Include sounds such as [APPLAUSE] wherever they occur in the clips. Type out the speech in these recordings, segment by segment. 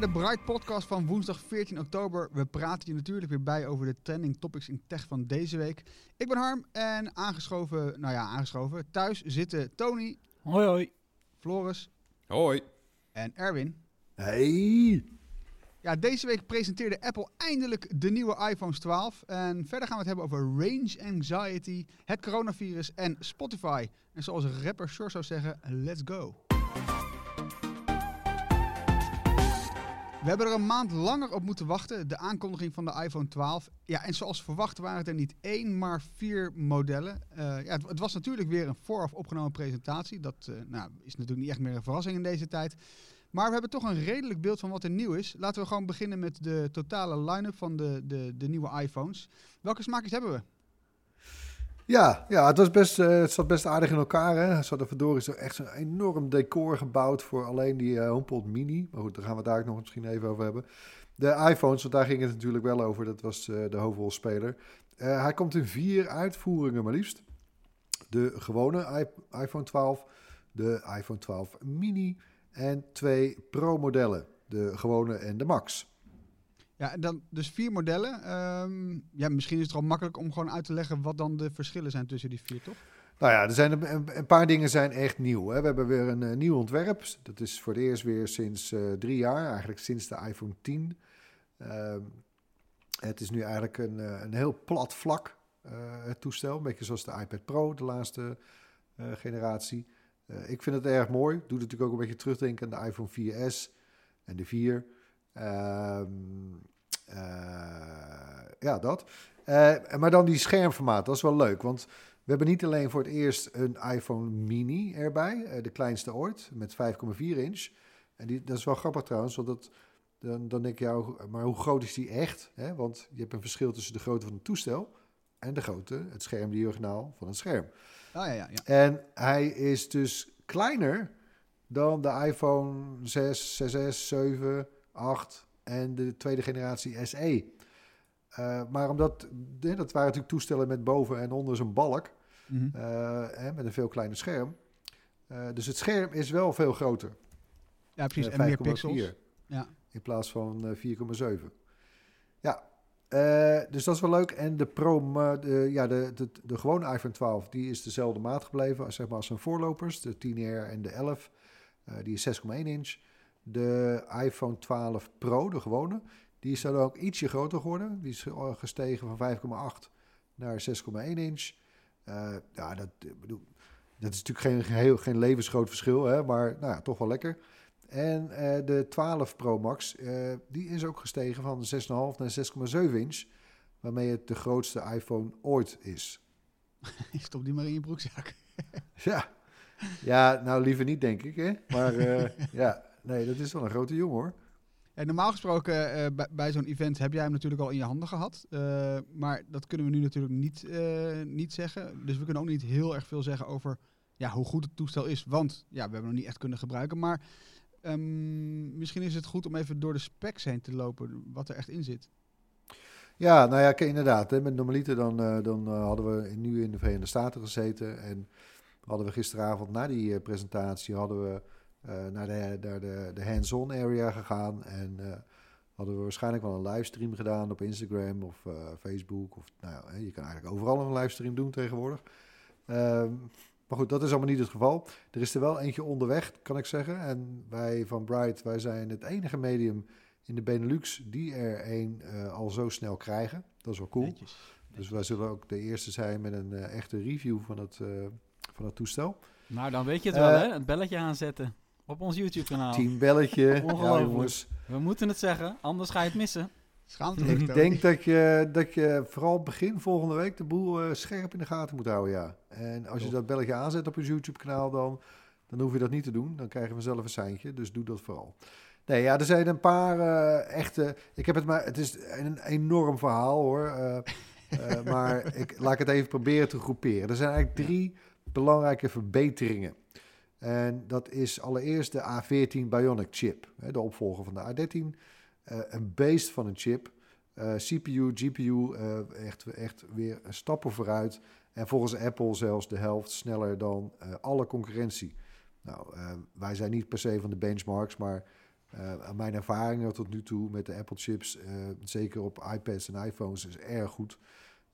Bij de Bright Podcast van woensdag 14 oktober. We praten je natuurlijk weer bij over de trending topics in tech van deze week. Ik ben Harm en aangeschoven, nou ja, aangeschoven. Thuis zitten Tony, Hoi hoi. Floris Hoi. en Erwin. Hey! Ja, deze week presenteerde Apple eindelijk de nieuwe iPhones 12. En verder gaan we het hebben over range anxiety, het coronavirus en Spotify. En zoals rapper Shore zou zeggen, let's go. We hebben er een maand langer op moeten wachten, de aankondiging van de iPhone 12. Ja, en zoals verwacht waren het er niet één, maar vier modellen. Eh, ja, het, was natuurlijk weer een vooraf opgenomen presentatie. Dat eh, nou, is natuurlijk niet echt meer een verrassing in deze tijd. Maar we hebben toch een redelijk beeld van wat er nieuw is. Laten we gewoon beginnen met de totale line-up van de, de, de nieuwe iPhones. Welke smaakjes hebben we? Ja, ja het, was best, eh, het zat best aardig in elkaar. Hè? Ze hadden verdorie zo echt zo'n enorm decor gebouwd voor alleen die eh, HomePod Mini. Maar goed, daar gaan we daar nog misschien even over hebben. De iPhones, want daar ging het natuurlijk wel over. Dat was eh, de hoofdrolspeler. Hij komt in vier uitvoeringen maar liefst. De gewone iPhone 12, de iPhone 12 Mini en twee Pro-modellen. De gewone en de Max. Ja, dan dus vier modellen. Ehm, ja, misschien is het al makkelijk om gewoon uit te leggen wat dan de verschillen zijn tussen die vier, toch? Nou ja, er zijn een, paar dingen zijn echt nieuw. Hè. We hebben weer een eh, nieuw ontwerp. Dat is voor het eerst weer sinds eh, drie jaar, eigenlijk sinds de iPhone 10. Ehm, het is nu eigenlijk een, eh, een heel plat vlak, het toestel. Een beetje zoals de iPad Pro, de laatste generatie. Ik vind het erg mooi. Doet natuurlijk ook een beetje terugdenken aan de iPhone 4S en de 4. Ehm, eh, ja, dat. Eh, maar dan die schermformaat, dat is wel leuk. Want we hebben niet alleen voor het eerst een iPhone mini erbij, eh, de kleinste ooit, met 5,4 inch. En die, dat is wel grappig trouwens, want dat, dan, dan denk je, ja, maar hoe groot is die echt? Hè? Want je hebt een verschil tussen de grootte van het toestel en de grootte, het scherm diagonaal van het scherm. Ah, ja, ja, ja. En hij is dus kleiner dan de iPhone 6, 6S, 7, 8 en de tweede generatie SE. Eh, maar omdat, dat waren natuurlijk toestellen met boven en onder zo'n balk, Mhm. eh, met een veel kleiner scherm. Eh, dus het scherm is wel veel groter. ja, precies. En meer 5,4 pixels. Ja. in plaats van eh, 4,7. Ja, dus dat is wel leuk. En de Pro, de, ja, de, de, de gewone iPhone 12, die is dezelfde maat gebleven als, zeg maar, als zijn voorlopers. De 10R en de 11, eh, die is 6,1 inch. De iPhone 12 Pro, de gewone, die is dan ook ietsje groter geworden. Die is eh, gestegen van 5,8 naar 6,1 inch. Eh, ja, dat, bedoel, dat is natuurlijk geen, heel, geen levensgroot verschil, hè, maar nou ja, toch wel lekker. En eh, de 12 Pro Max, die is ook gestegen van 6,5 naar 6,7 inch. Waarmee het de grootste iPhone ooit is. [LAUGHS] Stop die maar in je broekzak. [LAUGHS] Ja, ja nou liever niet denk ik. Hè? Maar [LAUGHS] ja, nee, dat is wel een grote jongen hoor. En normaal gesproken eh, bij, bij zo'n event heb jij hem natuurlijk al in je handen gehad. Eh, maar dat kunnen we nu natuurlijk niet, eh, niet zeggen. Dus we kunnen ook niet heel erg veel zeggen over ja, hoe goed het toestel is. Want ja, we hebben hem nog niet echt kunnen gebruiken. Maar ehm, misschien is het goed om even door de specs heen te lopen. Wat er echt in zit. Ja, nou ja, inderdaad. Hè, met normaliter dan, dan hadden we nu in de Verenigde Staten gezeten. En hadden we gisteravond na die presentatie hadden we, naar de, naar de, de hands-on area gegaan. En eh, hadden we waarschijnlijk wel een livestream gedaan op Instagram of eh, Facebook. Of, nou, ja, hè, je kan eigenlijk overal een livestream doen tegenwoordig. Ehm, maar goed, dat is allemaal niet het geval. Er is er wel eentje onderweg, kan ik zeggen. En wij van Bright, wij zijn het enige medium in de Benelux die er een eh, al zo snel krijgen. Dat is wel cool. Netjes. Dus wij zullen ook de eerste zijn met een eh, echte review van het, eh, van het toestel. Nou, dan weet je het wel, Eh, hè? Het belletje aanzetten op ons YouTube-kanaal. Team belletje. [LAUGHS] ja, Ongelooflijk. jongens. We moeten het zeggen, anders ga je het missen. Schaamte. Ik denk dat je, dat je vooral begin volgende week de boel eh, scherp in de gaten moet houden, ja. En als je dat belletje aanzet op je YouTube-kanaal, dan, dan hoef je dat niet te doen. Dan krijg je vanzelf een seintje, dus doe dat vooral. Nee, ja, er zijn een paar eh, echte... Ik heb het maar... Het is een enorm verhaal, hoor. Eh, eh, [LAUGHS] maar ik, laat ik het even proberen te groeperen. Er zijn eigenlijk drie belangrijke verbeteringen. En dat is allereerst de A14 Bionic chip, de opvolger van de A13. Eh, een beest van een chip. Eh, CPU, GPU, eh, echt, echt weer stappen vooruit. En volgens Apple zelfs de helft sneller dan alle concurrentie. Nou, wij zijn niet per se van de benchmarks, maar mijn ervaringen tot nu toe met de Apple chips, zeker op iPads en iPhones, is erg goed.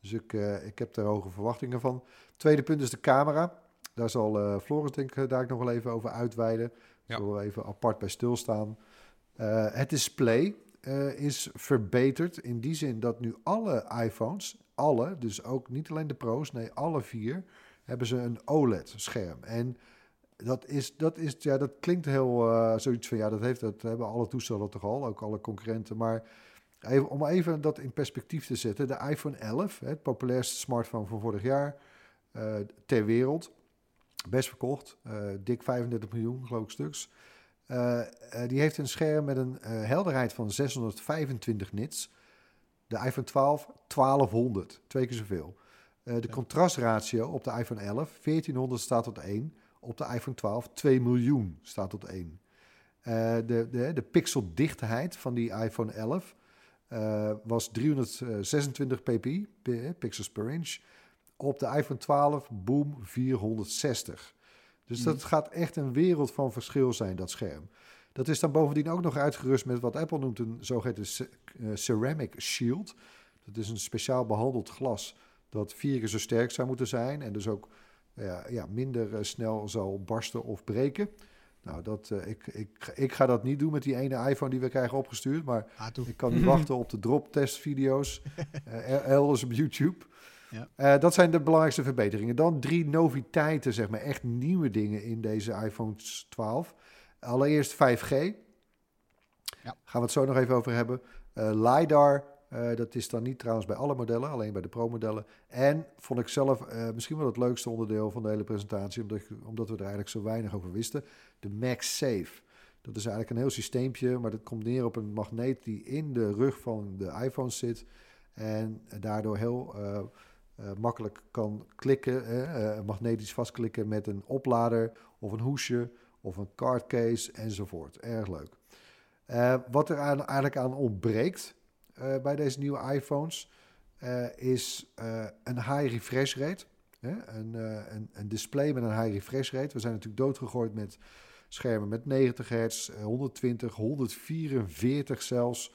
Dus ik, ik heb daar hoge verwachtingen van. Tweede punt is de camera. Daar zal eh Floris denk ik daar nog wel even over uitweiden. Zullen we even apart bij stilstaan. Eh, het display eh, is verbeterd in die zin dat nu alle iPhones, alle, dus ook niet alleen de Pro's, nee, alle vier, hebben ze een OLED-scherm. En dat is, dat is, ja, dat klinkt heel eh, zoiets van, ja, dat, heeft, dat hebben alle toestellen toch al, ook alle concurrenten. Maar even, om even dat in perspectief te zetten, de iPhone 11, hè, het populairste smartphone van vorig jaar eh, ter wereld, best verkocht, eh, dik 35 miljoen, geloof ik, stuks. Eh, eh, die heeft een scherm met een helderheid van 625 nits. De iPhone 12 1200, twee keer zoveel. De contrastratio op de iPhone 11 1400 staat tot 1. Op de iPhone 12 2 miljoen staat tot 1. Eh, de, de, de pixeldichtheid van die iPhone 11 eh, was 326 ppi, pi- pixels per inch. Op de iPhone 12, boom, 460. Dus dat gaat echt een wereld van verschil zijn, dat scherm. Dat is dan bovendien ook nog uitgerust met wat Apple noemt een zogeheten eh, ceramic shield. Dat is een speciaal behandeld glas dat vier keer zo sterk zou moeten zijn en dus ook ja, ja, minder eh, snel zal barsten of breken. Nou, dat, eh, ik, ik, ik ga dat niet doen met die ene iPhone die we krijgen opgestuurd, maar Ah, ik kan [LAUGHS] niet wachten op de drop-testvideo's [LAUGHS] eh, el- elders op YouTube. Ja. Eh, dat zijn de belangrijkste verbeteringen. Dan drie noviteiten, zeg maar, echt nieuwe dingen in deze iPhone 12. Allereerst 5G. Ja. Gaan we het zo nog even over hebben. Eh, LiDAR, eh, dat is dan niet trouwens bij alle modellen, alleen bij de Pro-modellen. En vond ik zelf misschien wel het leukste onderdeel van de hele presentatie, omdat, ik- omdat we er eigenlijk zo weinig over wisten. De MagSafe. Dat is eigenlijk een heel systeempje, maar dat komt neer op een magneet die in de rug van de iPhone zit. En daardoor heel eh, makkelijk kan klikken, eh, eh, magnetisch vastklikken met een oplader of een hoesje of een cardcase enzovoort. Erg leuk. Eh, wat er eigenlijk aan ontbreekt bij deze nieuwe iPhones is een high refresh rate. Hè? Een, een, een display met een high refresh rate. We zijn natuurlijk doodgegooid met schermen met 90 hertz, eh, 120, 144 zelfs.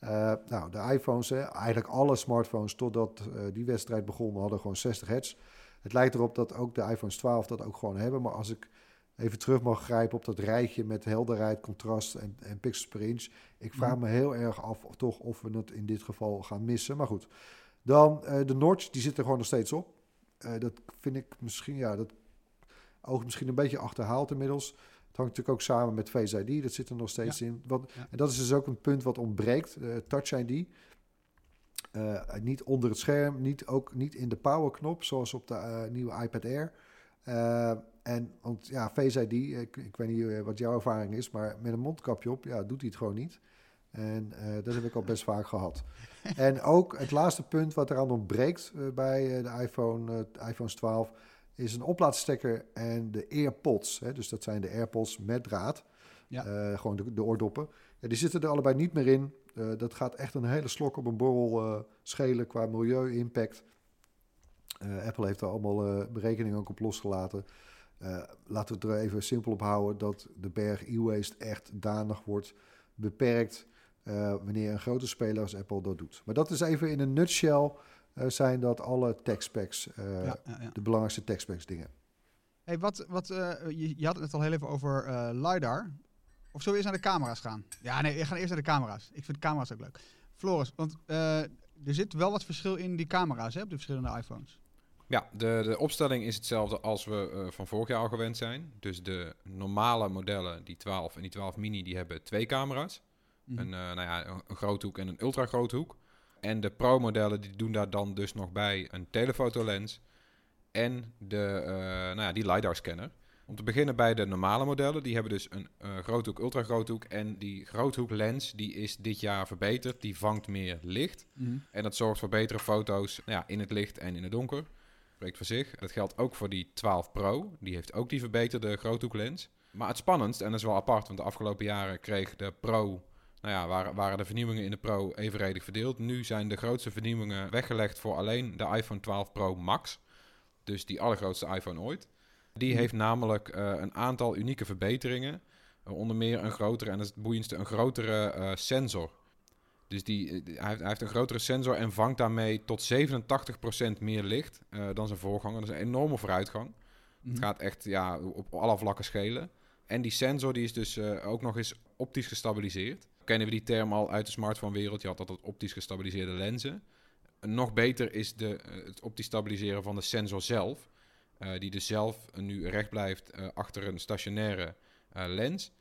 Eh, nou, de iPhones, hè, eigenlijk alle smartphones totdat eh, die wedstrijd begon, hadden gewoon 60 hertz. Het lijkt erop dat ook de iPhones 12 dat ook gewoon hebben. Maar als ik even terug mag grijpen op dat rijtje met helderheid, contrast en, en pixels per inch. Ik vraag me heel erg af of, toch of we het in dit geval gaan missen. Maar goed, dan eh, de notch, die zit er gewoon nog steeds op. Dat vind ik misschien, ja, dat oogt misschien een beetje achterhaald inmiddels. Het hangt natuurlijk ook samen met Face ID, dat zit er nog steeds in. Wat, Ja. En dat is dus ook een punt wat ontbreekt, eh, Touch ID. Eh, niet onder het scherm, niet, ook niet in de powerknop, zoals op de eh, nieuwe iPad Air. En, want ja, Face ID, ik, ik weet niet wat jouw ervaring is, maar met een mondkapje op, ja, doet hij het gewoon niet. En dat heb ik al best vaak gehad. [LAUGHS] En ook het laatste punt wat eraan ontbreekt bij de iPhone, de iPhones 12 is een oplaadstekker en de AirPods. Hè, dus dat zijn de AirPods met draad. Ja. Eh, gewoon de, de oordoppen. Ja, die zitten er allebei niet meer in. Eh, dat gaat echt een hele slok op een borrel eh, schelen qua milieu-impact. Apple heeft er allemaal berekeningen ook op losgelaten. Laten we het er even simpel op houden dat de berg e-waste echt danig wordt beperkt wanneer een grote speler als Apple dat doet. Maar dat is even in een nutshell zijn dat alle tech specs, eh, ja, ja, ja. de belangrijkste tech specs dingen. Hey, wat, wat, eh, je, je had het net al heel even over eh, LiDAR. Of zullen we eerst naar de camera's gaan? Ja, nee, we gaan eerst naar de camera's. Ik vind camera's ook leuk. Floris, want eh, er zit wel wat verschil in die camera's hè, op de verschillende iPhones. Ja, de, de opstelling is hetzelfde als we eh, van vorig jaar al gewend zijn. Dus de normale modellen, die 12 en die 12 mini, die hebben twee camera's. Mhm. Een, eh, nou ja, een, een groothoek en een ultra groothoek. En de Pro-modellen die doen daar dan dus nog bij een telefotolens en de, eh, nou ja, die LiDAR-scanner. Om te beginnen bij de normale modellen. Die hebben dus een eh, groothoek, ultra groothoek. En die groothoeklens die is dit jaar verbeterd. Die vangt meer licht. Mhm. En dat zorgt voor betere foto's nou ja, in het licht en in het donker. Spreekt voor zich. Dat geldt ook voor die 12 Pro. Die heeft ook die verbeterde groothoeklens. Maar het spannendst, en dat is wel apart, want de afgelopen jaren kreeg de Pro... Nou ja, waren, waren de vernieuwingen in de Pro evenredig verdeeld. Nu zijn de grootste vernieuwingen weggelegd voor alleen de iPhone 12 Pro Max. Dus die allergrootste iPhone ooit. Die heeft namelijk eh, een aantal unieke verbeteringen. Uh, onder meer een grotere, en dat is het boeiendste, een grotere eh, sensor. Dus die, eh, hij, heeft, hij heeft een grotere sensor en vangt daarmee tot 87% meer licht eh, dan zijn voorganger. Dat is een enorme vooruitgang. Mhm. Het gaat echt ja, op alle vlakken schelen. En die sensor die is dus eh, ook nog eens optisch gestabiliseerd. Kennen we die term al uit de smartphone-wereld? Je had altijd optisch gestabiliseerde lenzen. Nog beter is de, eh, het optisch stabiliseren van de sensor zelf. eh, die dus zelf nu recht blijft eh, achter een stationaire lens.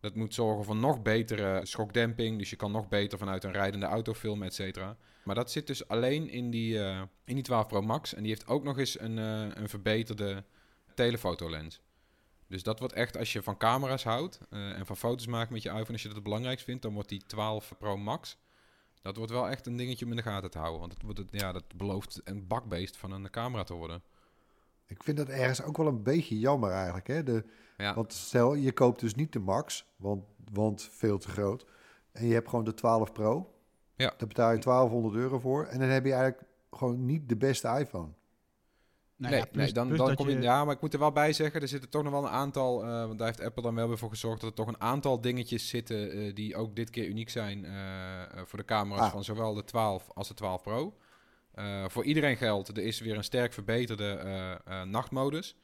Dat moet zorgen voor nog betere schokdemping. Dus je kan nog beter vanuit een rijdende auto filmen, et cetera. Maar dat zit dus alleen in die, in die 12 Pro Max. En die heeft ook nog eens een, een verbeterde telefotolens. Dus dat wordt echt, als je van camera's houdt eh, en van foto's maakt met je iPhone, als je dat het belangrijkst vindt, dan wordt die 12 Pro Max, dat wordt wel echt een dingetje om in de gaten te houden. Want het wordt het, ja, dat belooft een bakbeest van een camera te worden. Ik vind dat ergens ook wel een beetje jammer eigenlijk. Hè? De, Ja, Want stel, je koopt dus niet de Max, want, want veel te groot. En je hebt gewoon de 12 Pro. Ja. Daar betaal je 1200 euro voor. En dan heb je eigenlijk gewoon niet de beste iPhone. Nou nee, ja, plus- nee, dan, dan dat kom je, ja, maar ik moet er wel bij zeggen, er zitten toch nog wel een aantal, eh, want daar heeft Apple dan wel weer voor gezorgd dat er toch een aantal dingetjes zitten eh, die ook dit keer uniek zijn eh, voor de camera's Ah. van zowel de 12 als de 12 Pro. Voor iedereen geldt, er is weer een sterk verbeterde nachtmodus.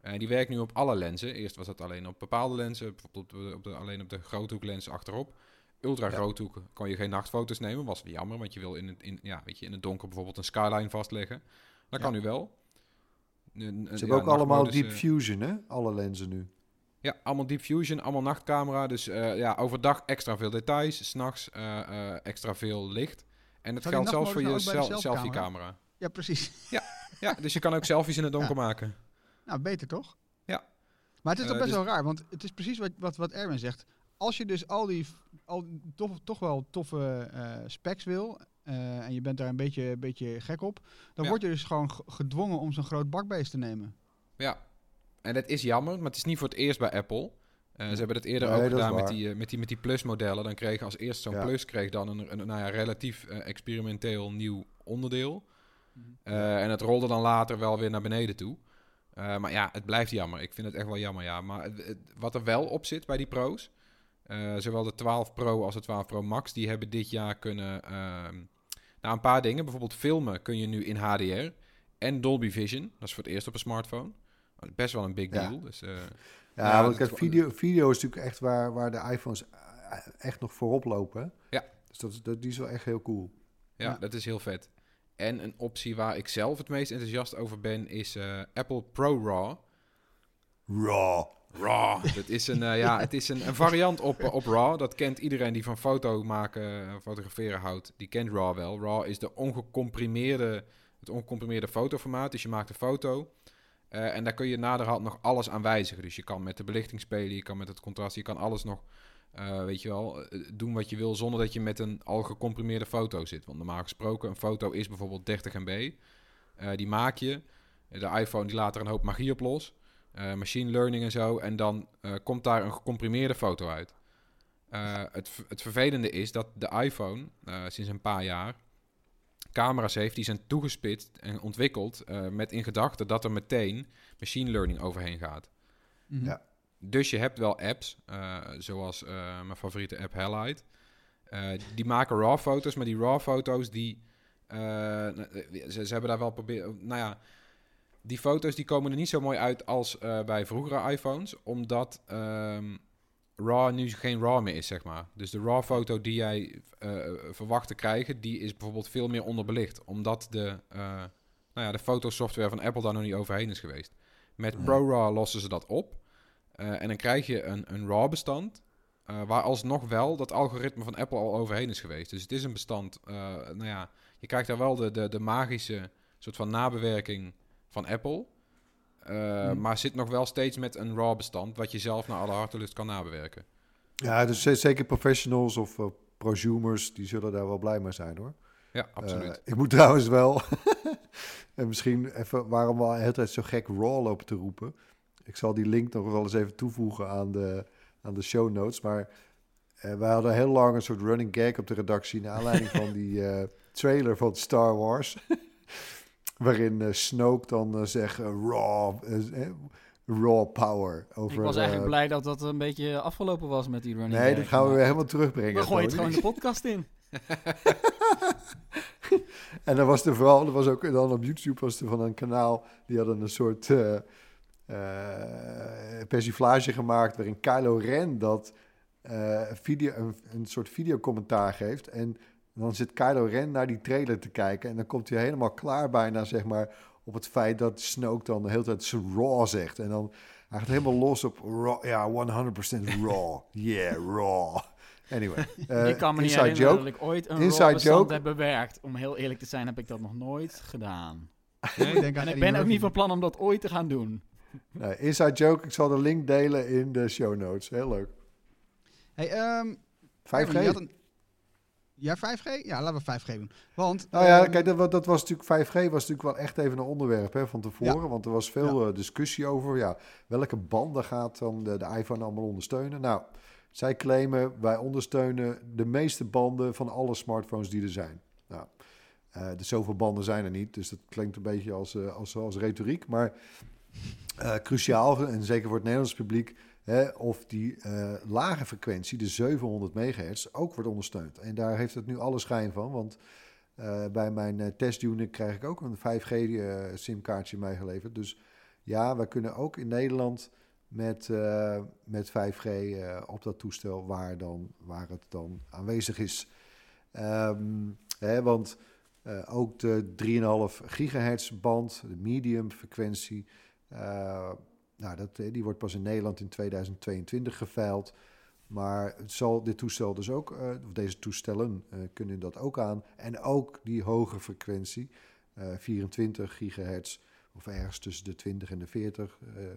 En die werkt nu op alle lenzen. Eerst was het alleen op bepaalde lenzen, bijvoorbeeld op de, alleen op de groothoeklens achterop. Ultra Ja. groothoek kon je geen nachtfoto's nemen, was jammer, want je wil in het, in, ja, weet je, in het donker bijvoorbeeld een skyline vastleggen. Dat Ja. kan nu wel. Een- een- Ze ja, hebben ook allemaal nachtmodus, Deep eh, Fusion, hè? Alle lenzen nu. ja, allemaal Deep Fusion, allemaal nachtcamera. Dus eh, ja, overdag extra veel details, s'nachts eh eh extra veel licht. En die geldt zelfs voor je nachtmodus nou selfie-camera? Ja, precies. Ja, dus je kan ook selfies in het donker [LAUGHS] Ja. maken. Nou, beter toch? Ja. Maar het is toch Eh, best dus- wel raar, want het is precies wat, wat, wat Erwin zegt. Als je dus al die, al, toch, toch wel toffe eh, specs wil, eh, en je bent daar een beetje, beetje gek op, dan Ja. word je dus gewoon gedwongen om zo'n groot bakbeest te nemen. Ja, en dat is jammer, maar het is niet voor het eerst bij Apple. Eh, ze hebben het eerder Nee, ook dat gedaan met die, eh, met die, met die Plus-modellen. Dan kreeg als eerst zo'n Ja. Plus kreeg dan een, een nou ja, relatief eh, experimenteel nieuw onderdeel. Mhm. Eh, en het rolde dan later wel weer naar beneden toe. Eh, maar ja, het blijft jammer. Ik vind het echt wel jammer, ja. Maar het- het- wat er wel op zit bij die pro's... eh, zowel de 12 Pro als de 12 Pro Max... die hebben dit jaar kunnen... nou, een paar dingen. Bijvoorbeeld filmen kun je nu in HDR... en Dolby Vision. Dat is voor het eerst op een smartphone. Best wel een big Ja. deal. Dus, eh, Ja, Ja, want video, video is natuurlijk echt waar, waar de iPhones eh, echt nog voorop lopen. Ja. Dus dat, is- dat, die is wel echt heel cool. Ja, Ja. dat is heel vet. En een optie waar ik zelf het meest enthousiast over ben, is eh, Apple Pro RAW. Raw. RAW. dat is een, eh, ja, het is een, een variant op, eh, op RAW. Dat kent iedereen die van foto maken, eh, fotograferen houdt. Die kent RAW wel. RAW is de ongecomprimeerde, het ongecomprimeerde fotoformaat. Dus je maakt een foto. en daar kun je naderhand nog alles aan wijzigen. Dus je kan met de belichting spelen, je kan met het contrast, je kan alles nog, weet je wel, doen wat je wil zonder dat je met een al gecomprimeerde foto zit. Want normaal gesproken, een foto is bijvoorbeeld 30 MB. Die maak je. De iPhone die laat er een hoop magie op los. Eh, machine learning en zo. En dan eh, komt daar een gecomprimeerde foto uit. Eh, het, het vervelende is dat de iPhone eh, sinds een paar jaar camera's heeft die zijn toegespitst en ontwikkeld eh, met in gedachte dat er meteen machine learning overheen gaat. Mhm. Ja. Dus je hebt wel apps, eh, zoals eh, mijn favoriete app. Eh, die maken raw foto's, maar die raw foto's die... eh, ze, ze hebben daar wel proberen... Nou ja, die foto's die komen er niet zo mooi uit als eh, bij vroegere iPhones, omdat ehm, RAW nu geen RAW meer is, zeg maar. Dus de RAW foto die jij eh, verwacht te krijgen, die is bijvoorbeeld veel meer onderbelicht, omdat de, eh, nou ja, de fotosoftware van Apple daar nog niet overheen is geweest. Met ProRAW lossen ze dat op. En dan krijg je een, een RAW-bestand waar alsnog wel dat algoritme van Apple al overheen is geweest. Dus het is een bestand. nou ja, je krijgt daar wel de, de, de magische soort van nabewerking van Apple. Eh, Hmm. Maar zit nog wel steeds met een RAW bestand, wat je zelf naar alle hartelust kan nabewerken. Ja, dus zeker professionals of eh, prosumers, die zullen daar wel blij mee zijn hoor. Ja, absoluut. Eh, ik moet trouwens wel, [LAUGHS] en misschien even waarom we de hele tijd zo gek raw lopen te roepen. Ik zal die link nog wel eens even toevoegen aan de, aan de show notes. Maar wij hadden heel lang een soort running gag op de redactie... naar [LAUGHS] aanleiding van die trailer van Star Wars. Waarin eh, Snoke dan eh, zegt eh, raw, raw power. Over, ik was eigenlijk blij dat dat een beetje afgelopen was met die running Nee, dat gaan we weer helemaal terugbrengen. We gooien het gewoon de podcast in. [LAUGHS] En dan was er vooral, er was ook dan op YouTube was er van een kanaal, die hadden een soort eh, persiflage gemaakt waarin Kylo Ren dat video, een, een soort videocommentaar geeft. En dan zit Kylo Ren naar die trailer te kijken en dan komt hij helemaal klaar bijna, zeg maar, op het feit dat Snoke dan de hele tijd zijn raw zegt. En dan hij gaat helemaal los op raw, ja, 100% raw. Yeah, raw. Anyway, [LAUGHS] eh, ik kan me niet inside herinneren joke. dat ik ooit een Inside raw bestand joke. heb bewerkt. Om heel eerlijk te zijn heb ik dat nog nooit gedaan. [LAUGHS] Ik denk En ik ben ook niet van plan om dat ooit te gaan doen. Nee, inside joke, ik zal de link delen in de show notes. Heel leuk. Hey, ehm, 5G? Ja, 5G? Ja, laten we 5G doen. Want, Nou ja, ehm, kijk, dat, dat was natuurlijk 5G was natuurlijk wel echt even een onderwerp hè, van tevoren. Want er was veel eh, discussie over ja, welke banden gaat dan de, de iPhone allemaal ondersteunen. Nou, zij claimen wij ondersteunen de meeste banden van alle smartphones die er zijn. Nou, eh dus zoveel banden zijn er niet, dus dat klinkt een beetje als, eh, als, als retoriek. Maar cruciaal, en zeker voor het Nederlands publiek, of die eh, lage frequentie, de 700 megahertz, ook wordt ondersteund. En daar heeft het nu alle schijn van, want eh, bij mijn eh, testunit krijg ik ook een 5G-simkaartje meegeleverd. Dus ja, wij kunnen ook in Nederland met, met 5G eh, op dat toestel waar, dan, waar het dan aanwezig is. Ehm, hè, want ook de 3,5 gigahertz band, de medium frequentie, nou, dat, eh, die wordt pas in Nederland in 2022 geveild. Maar het zal dit toestel dus ook, eh, of deze toestellen eh, kunnen dat ook aan. En ook die hoge frequentie, eh 24 gigahertz, of ergens tussen de 20 en de 40. eh,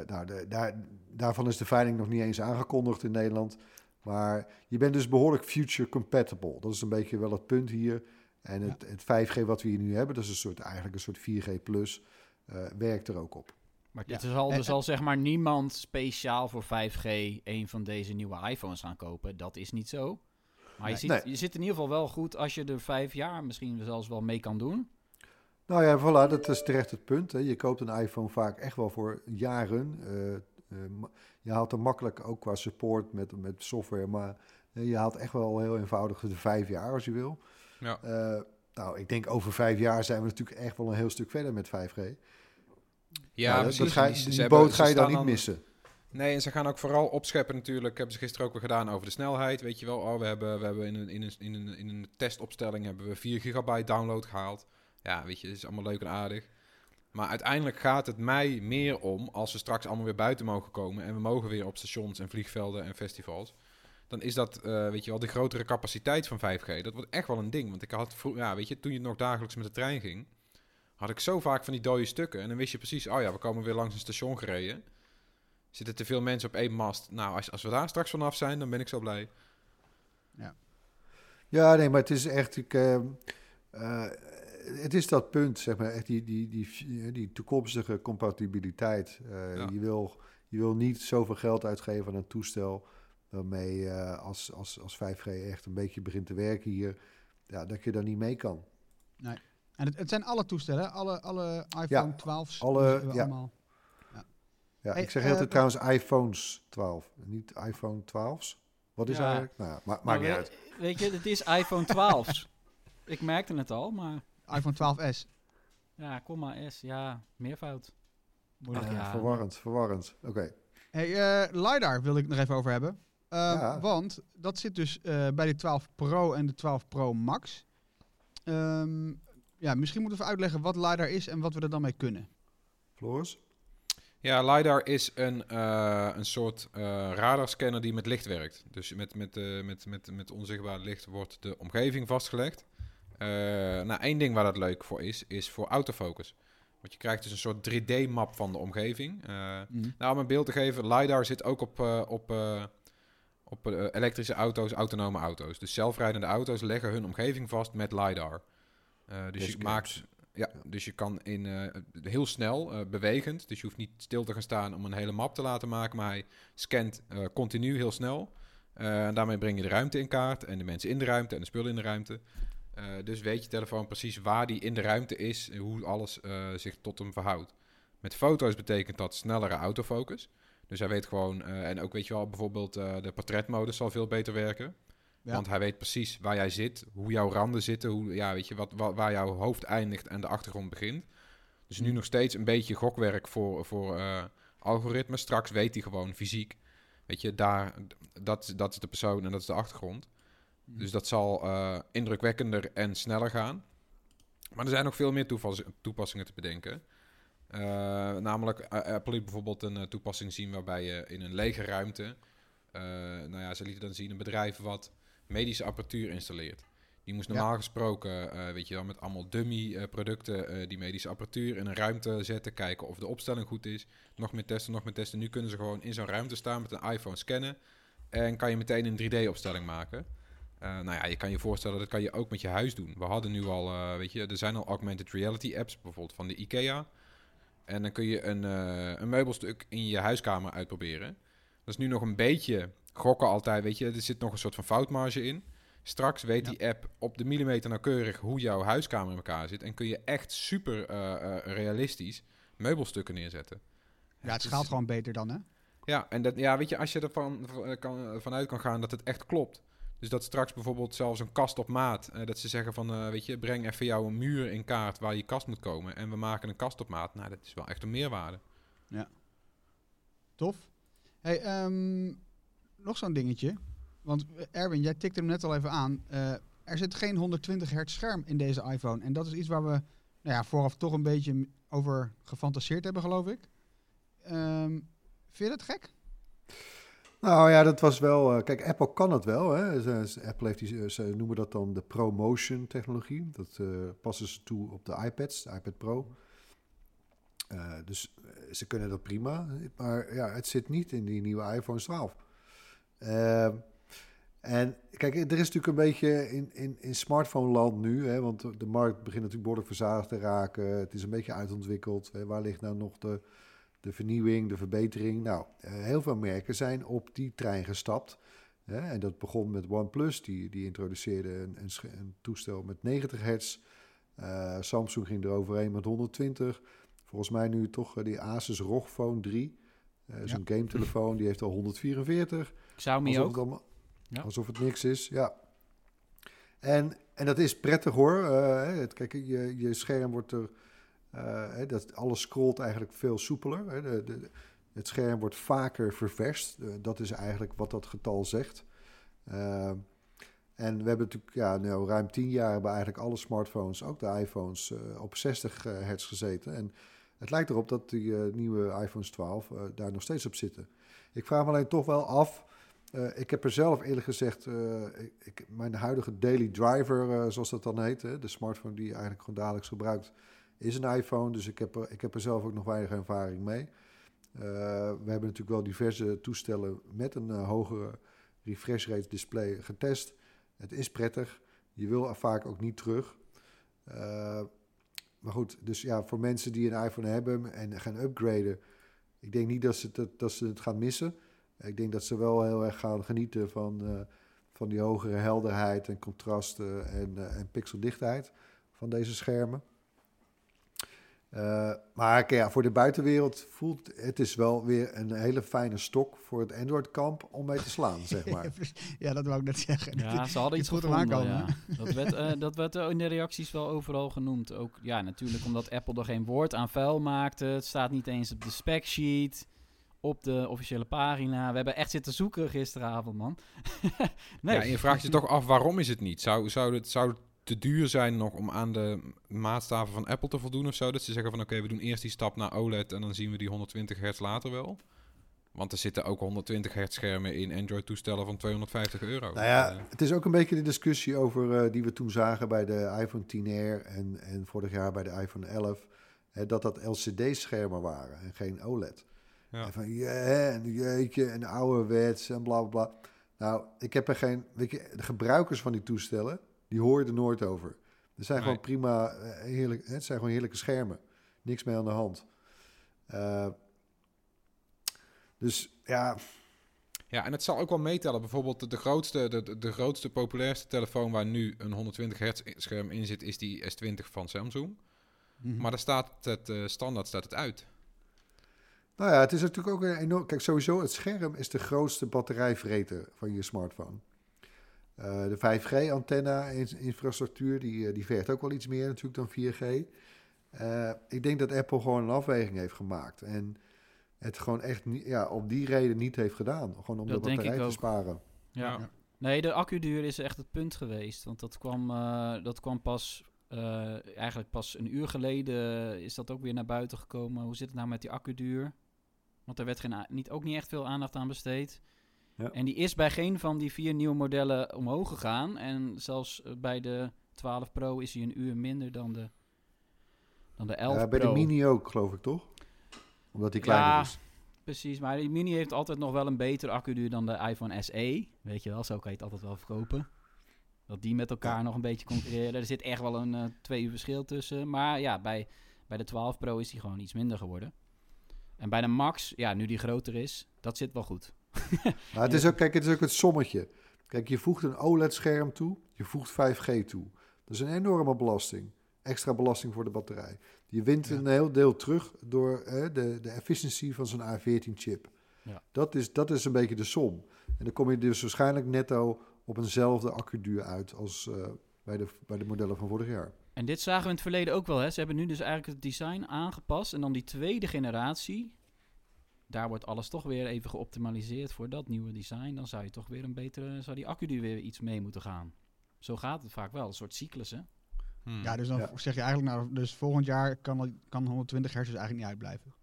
eh, nou, de, daar, daarvan is de veiling nog niet eens aangekondigd in Nederland. Maar je bent dus behoorlijk future compatible. Dat is een beetje wel het punt hier. En het, het 5G wat we hier nu hebben, dat is een soort, eigenlijk een soort 4G plus, werkt er ook op. Maar Ja. het zal, er zal zeg maar niemand speciaal voor 5G een van deze nieuwe iPhones gaan kopen. Dat is niet zo. Maar je, Nee. ziet, Nee. je zit in ieder geval wel goed als je er vijf jaar misschien zelfs wel mee kan doen. Nou ja, voilà, dat is terecht het punt. Hè. Je koopt een iPhone vaak echt wel voor jaren. Eh, eh, je haalt er makkelijk ook qua support met, met software, maar eh, je haalt echt wel heel eenvoudig de vijf jaar als je wil. Ja. Eh, nou, ik denk over vijf jaar zijn we natuurlijk echt wel een heel stuk verder met 5G. Ja, Nou, dat- precies. dat ga, die boot ga je dan niet missen. Nee, en ze gaan ook vooral opscheppen natuurlijk. Hebben ze gisteren ook weer gedaan over de snelheid. Weet je wel, oh, we hebben, we hebben in, een, in, een, in, een, in een testopstelling hebben we 4 gigabyte download gehaald. Ja, weet je, is allemaal leuk en aardig. Maar uiteindelijk gaat het mij meer om, als we straks allemaal weer buiten mogen komen... en we mogen weer op stations en vliegvelden en festivals... dan is dat, eh, weet je wel, de grotere capaciteit van 5G. Dat wordt echt wel een ding. Want ik had ja, weet je, toen je nog dagelijks met de trein ging... had ik zo vaak van die dode stukken. En dan wist je precies, oh ja, we komen weer langs een station gereden... Zitten te veel mensen op één mast? Nou, als, als we daar straks vanaf zijn, dan ben ik zo blij. Ja, nee, maar het is echt. Ik, eh, eh, het is dat punt, zeg maar, echt die, die, die, die toekomstige compatibiliteit. Eh, Ja. je, wil, je wil niet zoveel geld uitgeven aan een toestel waarmee eh, als, als, als 5G echt een beetje begint te werken hier, ja, dat je daar niet mee kan. En het, het zijn alle toestellen, alle, alle iPhone Ja, 12's. alle- ja. allemaal. Ja, Hey, ik zeg eh, heel trouwens iPhones 12, niet iPhone 12's. Wat is Ja. eigenlijk? Nou, ja, ma- maakt Maar niet we- uit. Weet je, het is iPhone 12. [LAUGHS] ik merkte het al, maar iPhone 12s. ja, komma S, ja, meervoud. Moeilijk, Ja, verwarrend, verwarrend. Oké. Hey, eh, LiDAR wil ik nog even over hebben. Eh, Ja. Want dat zit dus eh, bij de 12 Pro en de 12 Pro Max. Ehm, ja, misschien moeten we even uitleggen wat LiDAR is en wat we er dan mee kunnen. Floris? Ja, LiDAR is een, eh, een soort eh, radarscanner die met licht werkt. Dus met, met, eh, met, met, met onzichtbaar licht wordt de omgeving vastgelegd. Eh, nou, één ding waar dat leuk voor is, is voor autofocus. Want je krijgt dus een soort 3D-map van de omgeving. Eh, Mhm. nou, om een beeld te geven, LiDAR zit ook op, eh, op, eh, op elektrische auto's, autonome auto's. Dus zelfrijdende auto's leggen hun omgeving vast met LiDAR. Eh, dus je maakt... Ja, dus je kan in, eh, heel snel, eh, bewegend, dus je hoeft niet stil te gaan staan om een hele map te laten maken, maar hij scant continu heel snel. En daarmee breng je de ruimte in kaart en de mensen in de ruimte en de spullen in de ruimte. Dus weet je telefoon precies waar die in de ruimte is en hoe alles zich tot hem verhoudt. Met foto's betekent dat snellere autofocus. Dus hij weet gewoon, en ook weet je wel, bijvoorbeeld de portretmodus zal veel beter werken. Ja. Want hij weet precies waar jij zit, hoe jouw randen zitten, hoe, ja, weet je, wat, wa- waar jouw hoofd eindigt en de achtergrond begint. Dus nu nog steeds een beetje gokwerk voor, voor eh, algoritmes. Straks weet hij gewoon fysiek. Weet je, daar, dat, dat is de persoon en dat is de achtergrond. Dus dat zal eh, indrukwekkender en sneller gaan. Maar er zijn nog veel meer toepas- toepassingen te bedenken. Eh, namelijk, Apple liet bijvoorbeeld een toepassing zien waarbij je in een lege ruimte... nou ja, ze lieten dan zien een bedrijf wat medische apparatuur installeert. Die moest Ja. normaal gesproken, eh, weet je wel, met allemaal dummy eh, producten eh, die medische apparatuur in een ruimte zetten, kijken of de opstelling goed is. Nog meer testen, nog meer testen. Nu kunnen ze gewoon in zo'n ruimte staan met een iPhone scannen en kan je meteen een 3D-opstelling maken. Nou ja, je kan je voorstellen, dat kan je ook met je huis doen. We hadden nu al, weet je, er zijn al augmented reality apps, bijvoorbeeld van de IKEA. En dan kun je een, een meubelstuk in je huiskamer uitproberen. Dat is nu nog een beetje gokken altijd, weet je. Er zit nog een soort van foutmarge in. Straks weet Ja. die app op de millimeter nauwkeurig hoe jouw huiskamer in elkaar zit. En kun je echt super eh, eh, realistisch meubelstukken neerzetten. Ja, het Dus- schaalt gewoon beter dan, hè? ja, en dat, ja, weet je, als je ervan v- kan, vanuit kan gaan dat het echt klopt. Dus dat straks bijvoorbeeld zelfs een kast op maat, eh, dat ze zeggen van, eh, weet je, breng even jouw muur in kaart waar je kast moet komen. En we maken een kast op maat. Nou, dat is wel echt een meerwaarde. Tof. Hey, ehm, nog zo'n dingetje. Want eh, Erwin, jij tikte hem net al even aan. Eh, er zit geen 120 hertz scherm in deze iPhone. En dat is iets waar we nou ja, vooraf toch een beetje over gefantaseerd hebben, geloof ik. Ehm, vind je dat gek? Nou ja, dat was wel. eh, kijk, Apple kan het wel. Hè. Apple heeft die, ze noemen dat dan de ProMotion technologie. Dat eh, passen ze toe op de iPads, de iPad Pro. Dus ze kunnen dat prima. Maar ja, het zit niet in die nieuwe iPhone 12. Ehm, en kijk, er is natuurlijk een beetje in, in, in smartphone-land nu, hè, want de- markt begint natuurlijk behoorlijk verzadigd te raken. Het is een beetje uitontwikkeld. Hè. Waar ligt nou nog de, de vernieuwing, de verbetering? Nou, eh, heel veel merken zijn op die trein gestapt. Hè. En dat begon met OnePlus, die, die introduceerde een, een, toestel met 90 hertz. Eh, Samsung ging er overheen met 120. Volgens mij nu toch eh, die Asus ROG Phone 3. eh Zo'n game-telefoon, die heeft al 144. Xiaomi Alsof ook. het, allemaal- Ja. alsof het niks is, ja. En, en dat is prettig hoor. Hè, het, kijk, je, je scherm wordt er... eh, dat, alles scrolt eigenlijk veel soepeler. Hè. De, de, het scherm wordt vaker ververst. Eh, dat is eigenlijk wat dat getal zegt. En we hebben natuurlijk ja, nou, ruim tien jaar hebben eigenlijk alle smartphones, ook de iPhones, op 60 eh, hertz gezeten. En het lijkt erop dat die nieuwe iPhones 12 eh, daar nog steeds op zitten. Ik vraag me alleen toch wel af. Eh, ik heb er zelf eerlijk gezegd, eh, ik, mijn huidige daily driver, eh, zoals dat dan heet, hè, de smartphone die je eigenlijk gewoon dagelijks gebruikt, is een iPhone. Dus ik heb er, ik heb er zelf ook nog weinig ervaring mee. We hebben natuurlijk wel diverse toestellen met een hogere refresh rate display getest. Het is prettig. Je wil er vaak ook niet terug. Maar goed, dus ja, voor mensen die een iPhone hebben en gaan upgraden, ik denk niet dat ze het, dat ze het gaan missen. Ik denk dat ze wel heel erg gaan genieten van, eh, van die hogere helderheid en contrasten en, eh, en pixeldichtheid van deze schermen. Eh, maar ja, voor de buitenwereld voelt het is wel weer een hele fijne stok voor het Android-kamp om mee te slaan, [LAUGHS] zeg maar. ja, dat wou ik net zeggen. Ja, ze hadden iets gevonden, aankomen, ja. Dat werd, eh, [LAUGHS] dat werd in de reacties wel overal genoemd. Ook, ja, natuurlijk omdat Apple er geen woord aan vuil maakte. Het staat niet eens op de spec sheet, op de officiële pagina. We hebben echt zitten zoeken gisteravond, man. [LAUGHS] nee. Ja, en je vraagt je toch af, waarom is het niet? Zou, zou, het, zou te duur zijn nog om aan de maatstaven van Apple te voldoen of zo. Dat ze zeggen van oké, we doen eerst die stap naar OLED en dan zien we die 120 hertz later wel. Want er zitten ook 120 hertz schermen in Android-toestellen van 250 euro. Nou ja, Eh, het is ook een beetje de discussie over eh, die we toen zagen bij de iPhone 10R en, en vorig jaar bij de iPhone 11. Hè, dat dat LCD-schermen waren en geen OLED. Ja. En van hè, en jeetje, en ouderwets en bla bla bla. Nou, ik heb er geen. Weet je, de gebruikers van die toestellen, die hoor je er nooit over. Er zijn Nee. gewoon prima, eh, heerlijk, het zijn gewoon heerlijke schermen. Niks mee aan de hand. Eh, dus ja, Ja, en het zal ook wel meetellen. Bijvoorbeeld de, grootste, de, de, de grootste, populairste telefoon waar nu een 120 hertz scherm in zit, is die S20 van Samsung. Mhm. Maar daar staat het eh, standaard staat het uit. Nou ja, het is natuurlijk ook een enorm. Kijk, sowieso, het scherm is de grootste batterijvreter van je smartphone. Eh, de 5G-antenna-infrastructuur, die, eh, die vergt ook wel iets meer natuurlijk dan 4G. Eh, ik denk dat Apple gewoon een afweging heeft gemaakt. En het gewoon echt niet, ja, op die reden niet heeft gedaan. Gewoon om Dat de batterij te ook. sparen. Ja. Ja. Nee, de accuduur is echt het punt geweest. Want dat kwam, eh, dat kwam pas, eh, eigenlijk pas een uur geleden is dat ook weer naar buiten gekomen. Hoe zit het nou met die accuduur? Want er werd geen, niet, ook niet echt veel aandacht aan besteed. Ja. En die is bij geen van die vier nieuwe modellen omhoog gegaan. En zelfs eh, bij de 12 Pro is hij een uur minder dan de, dan de 11 Ja, bij Pro. de Mini ook, geloof ik, toch? Omdat die kleiner Ja, is. Precies, maar die Mini heeft altijd nog wel een betere accuduur dan de iPhone SE. Weet je wel, zo kan je het altijd wel verkopen. Dat die met elkaar nog een beetje concurreren. Er zit echt wel een eh, twee uur verschil tussen. Maar ja, bij, bij de 12 Pro is die gewoon iets minder geworden. En bij de Max, ja, nu die groter is, dat zit wel goed. [LAUGHS] Maar het is ook, kijk, het is ook het sommetje. Kijk, je voegt een OLED-scherm toe, je voegt 5G toe. Dat is een enorme belasting. Extra belasting voor de batterij. Je wint Ja. een heel deel terug door eh, de, de efficiency van zo'n A14-chip. Ja. Dat, is, dat is een beetje de som. En dan kom je dus waarschijnlijk netto op eenzelfde accuduur uit als eh, bij, de, bij de modellen van vorig jaar. En dit zagen we in het verleden ook wel. Hè. Ze hebben nu dus eigenlijk het design aangepast. En dan die tweede generatie. Daar wordt alles toch weer even geoptimaliseerd voor dat nieuwe design. Dan zou je toch weer een betere. Zou die accuduur weer iets mee moeten gaan. Zo gaat het vaak wel. Een soort cyclus, hè? Hmm. Ja, dus dan Ja. zeg je eigenlijk, nou, dus volgend jaar kan, kan 120 hertz dus eigenlijk niet uitblijven.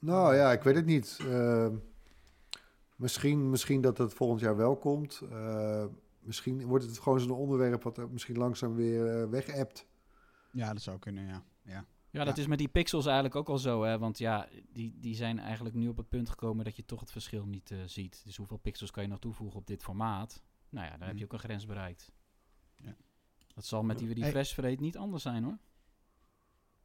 Nou ja, ik weet het niet. Eh, misschien, misschien dat het volgend jaar wel komt. Eh, misschien wordt het gewoon zo'n onderwerp wat misschien langzaam weer uh, weg Ja, dat zou kunnen, ja. ja. Ja, dat Ja. is met die pixels eigenlijk ook al zo, hè? Want ja, die, die zijn eigenlijk nu op het punt gekomen dat je toch het verschil niet eh, ziet. Dus hoeveel pixels kan je nog toevoegen op dit formaat? Nou ja, daar heb je ook een grens bereikt. Ja. Dat zal met die Hey. refresh rate niet anders zijn, hoor.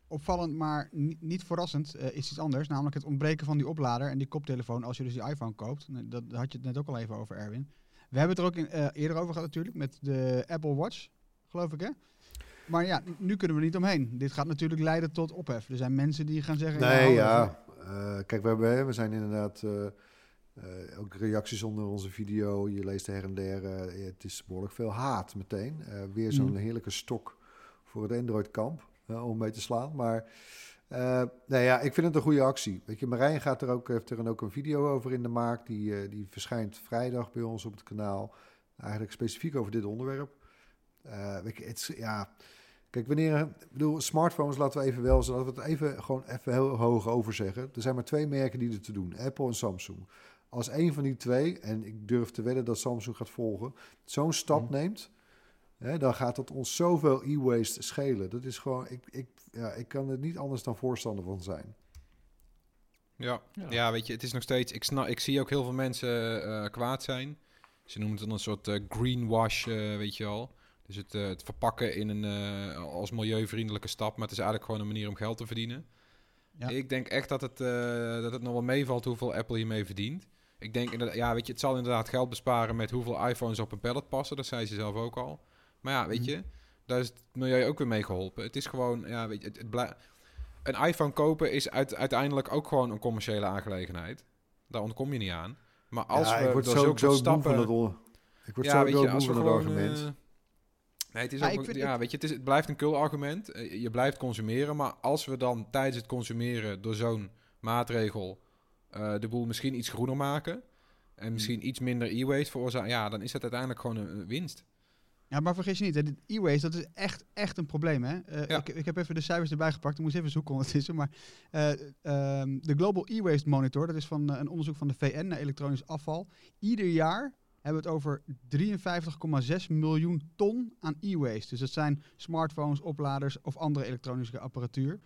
Opvallend, maar ni- niet verrassend eh, is iets anders. Namelijk het ontbreken van die oplader en die koptelefoon als je dus die iPhone koopt. Nee, Dat daar had je het net ook al even over, Erwin. We hebben het er ook in, eh, eerder over gehad natuurlijk met de Apple Watch, geloof ik hè? Maar ja, nu kunnen we er niet omheen. Dit gaat natuurlijk leiden tot ophef. Er zijn mensen die gaan zeggen... Nee, hallo, ja. Eh, kijk, we, hebben, we zijn inderdaad eh, eh, ook reacties onder onze video. Je leest her en der. eh, het is behoorlijk veel haat meteen. Eh, weer zo'n Mhm. heerlijke stok voor het Android-kamp eh, om mee te slaan. Maar eh, nee, ja, ik vind het een goede actie. Weet je, Marijn gaat er ook, heeft er een, ook een video over in de maak. Die, eh, die verschijnt vrijdag bij ons op het kanaal. Eigenlijk specifiek over dit onderwerp. Eh, weet je, het ja... Kijk, wanneer, ik bedoel, smartphones laten we even wel, laten we het even gewoon even heel hoog over zeggen. Er zijn maar twee merken die er te doen, Apple en Samsung. Als een van die twee, en ik durf te wedden dat Samsung gaat volgen, zo'n stap Mhm. neemt, hè, dan gaat dat ons zoveel e-waste schelen. Dat is gewoon, ik, ik, ja, ik kan er niet anders dan voorstander van zijn. Ja. Ja. Ja. weet je, het is nog steeds... Ik, snap, ik zie ook heel veel mensen eh, kwaad zijn. Ze noemen het dan een soort eh, greenwash, eh, weet je wel. Dus het, eh, het verpakken in een, eh, als milieuvriendelijke stap. Maar het is eigenlijk gewoon een manier om geld te verdienen. Ja. Ik denk echt dat het, eh, dat het nog wel meevalt hoeveel Apple hiermee verdient. Ik denk inderdaad, ja, weet je, het zal inderdaad geld besparen met hoeveel iPhones op een pallet passen. Dat zei ze zelf ook al. Maar ja, weet Mhm. je, daar is het milieu ook weer mee geholpen. Het is gewoon, ja, weet je, het, het een iPhone kopen is uit, uiteindelijk ook gewoon een commerciële aangelegenheid. Daar ontkom je niet aan. Maar als ja, we ik word door zo, zo moe van stappen... het, ik word ja, zo weet je, als we van het argument. eh, nee, het is Ja, ook, ja, weet je, het, is, het blijft een kul argument. Eh, Je blijft consumeren, maar als we dan tijdens het consumeren door zo'n maatregel eh, de boel misschien iets groener maken en misschien iets minder e-waste veroorzaken, ja, dan is het uiteindelijk gewoon een, een winst. Ja, maar vergis je niet, hè, e-waste, dat is echt, echt een probleem. Hè? Eh, Ja. ik, ik heb even de cijfers erbij gepakt. Ik moest even zoeken ondertussen. Maar eh, ehm, de Global E-Waste Monitor, dat is van eh, een onderzoek van de VN naar elektronisch afval. Ieder jaar hebben we het over 53,6 miljoen ton aan e-waste. Dus dat zijn smartphones, opladers of andere elektronische apparatuur.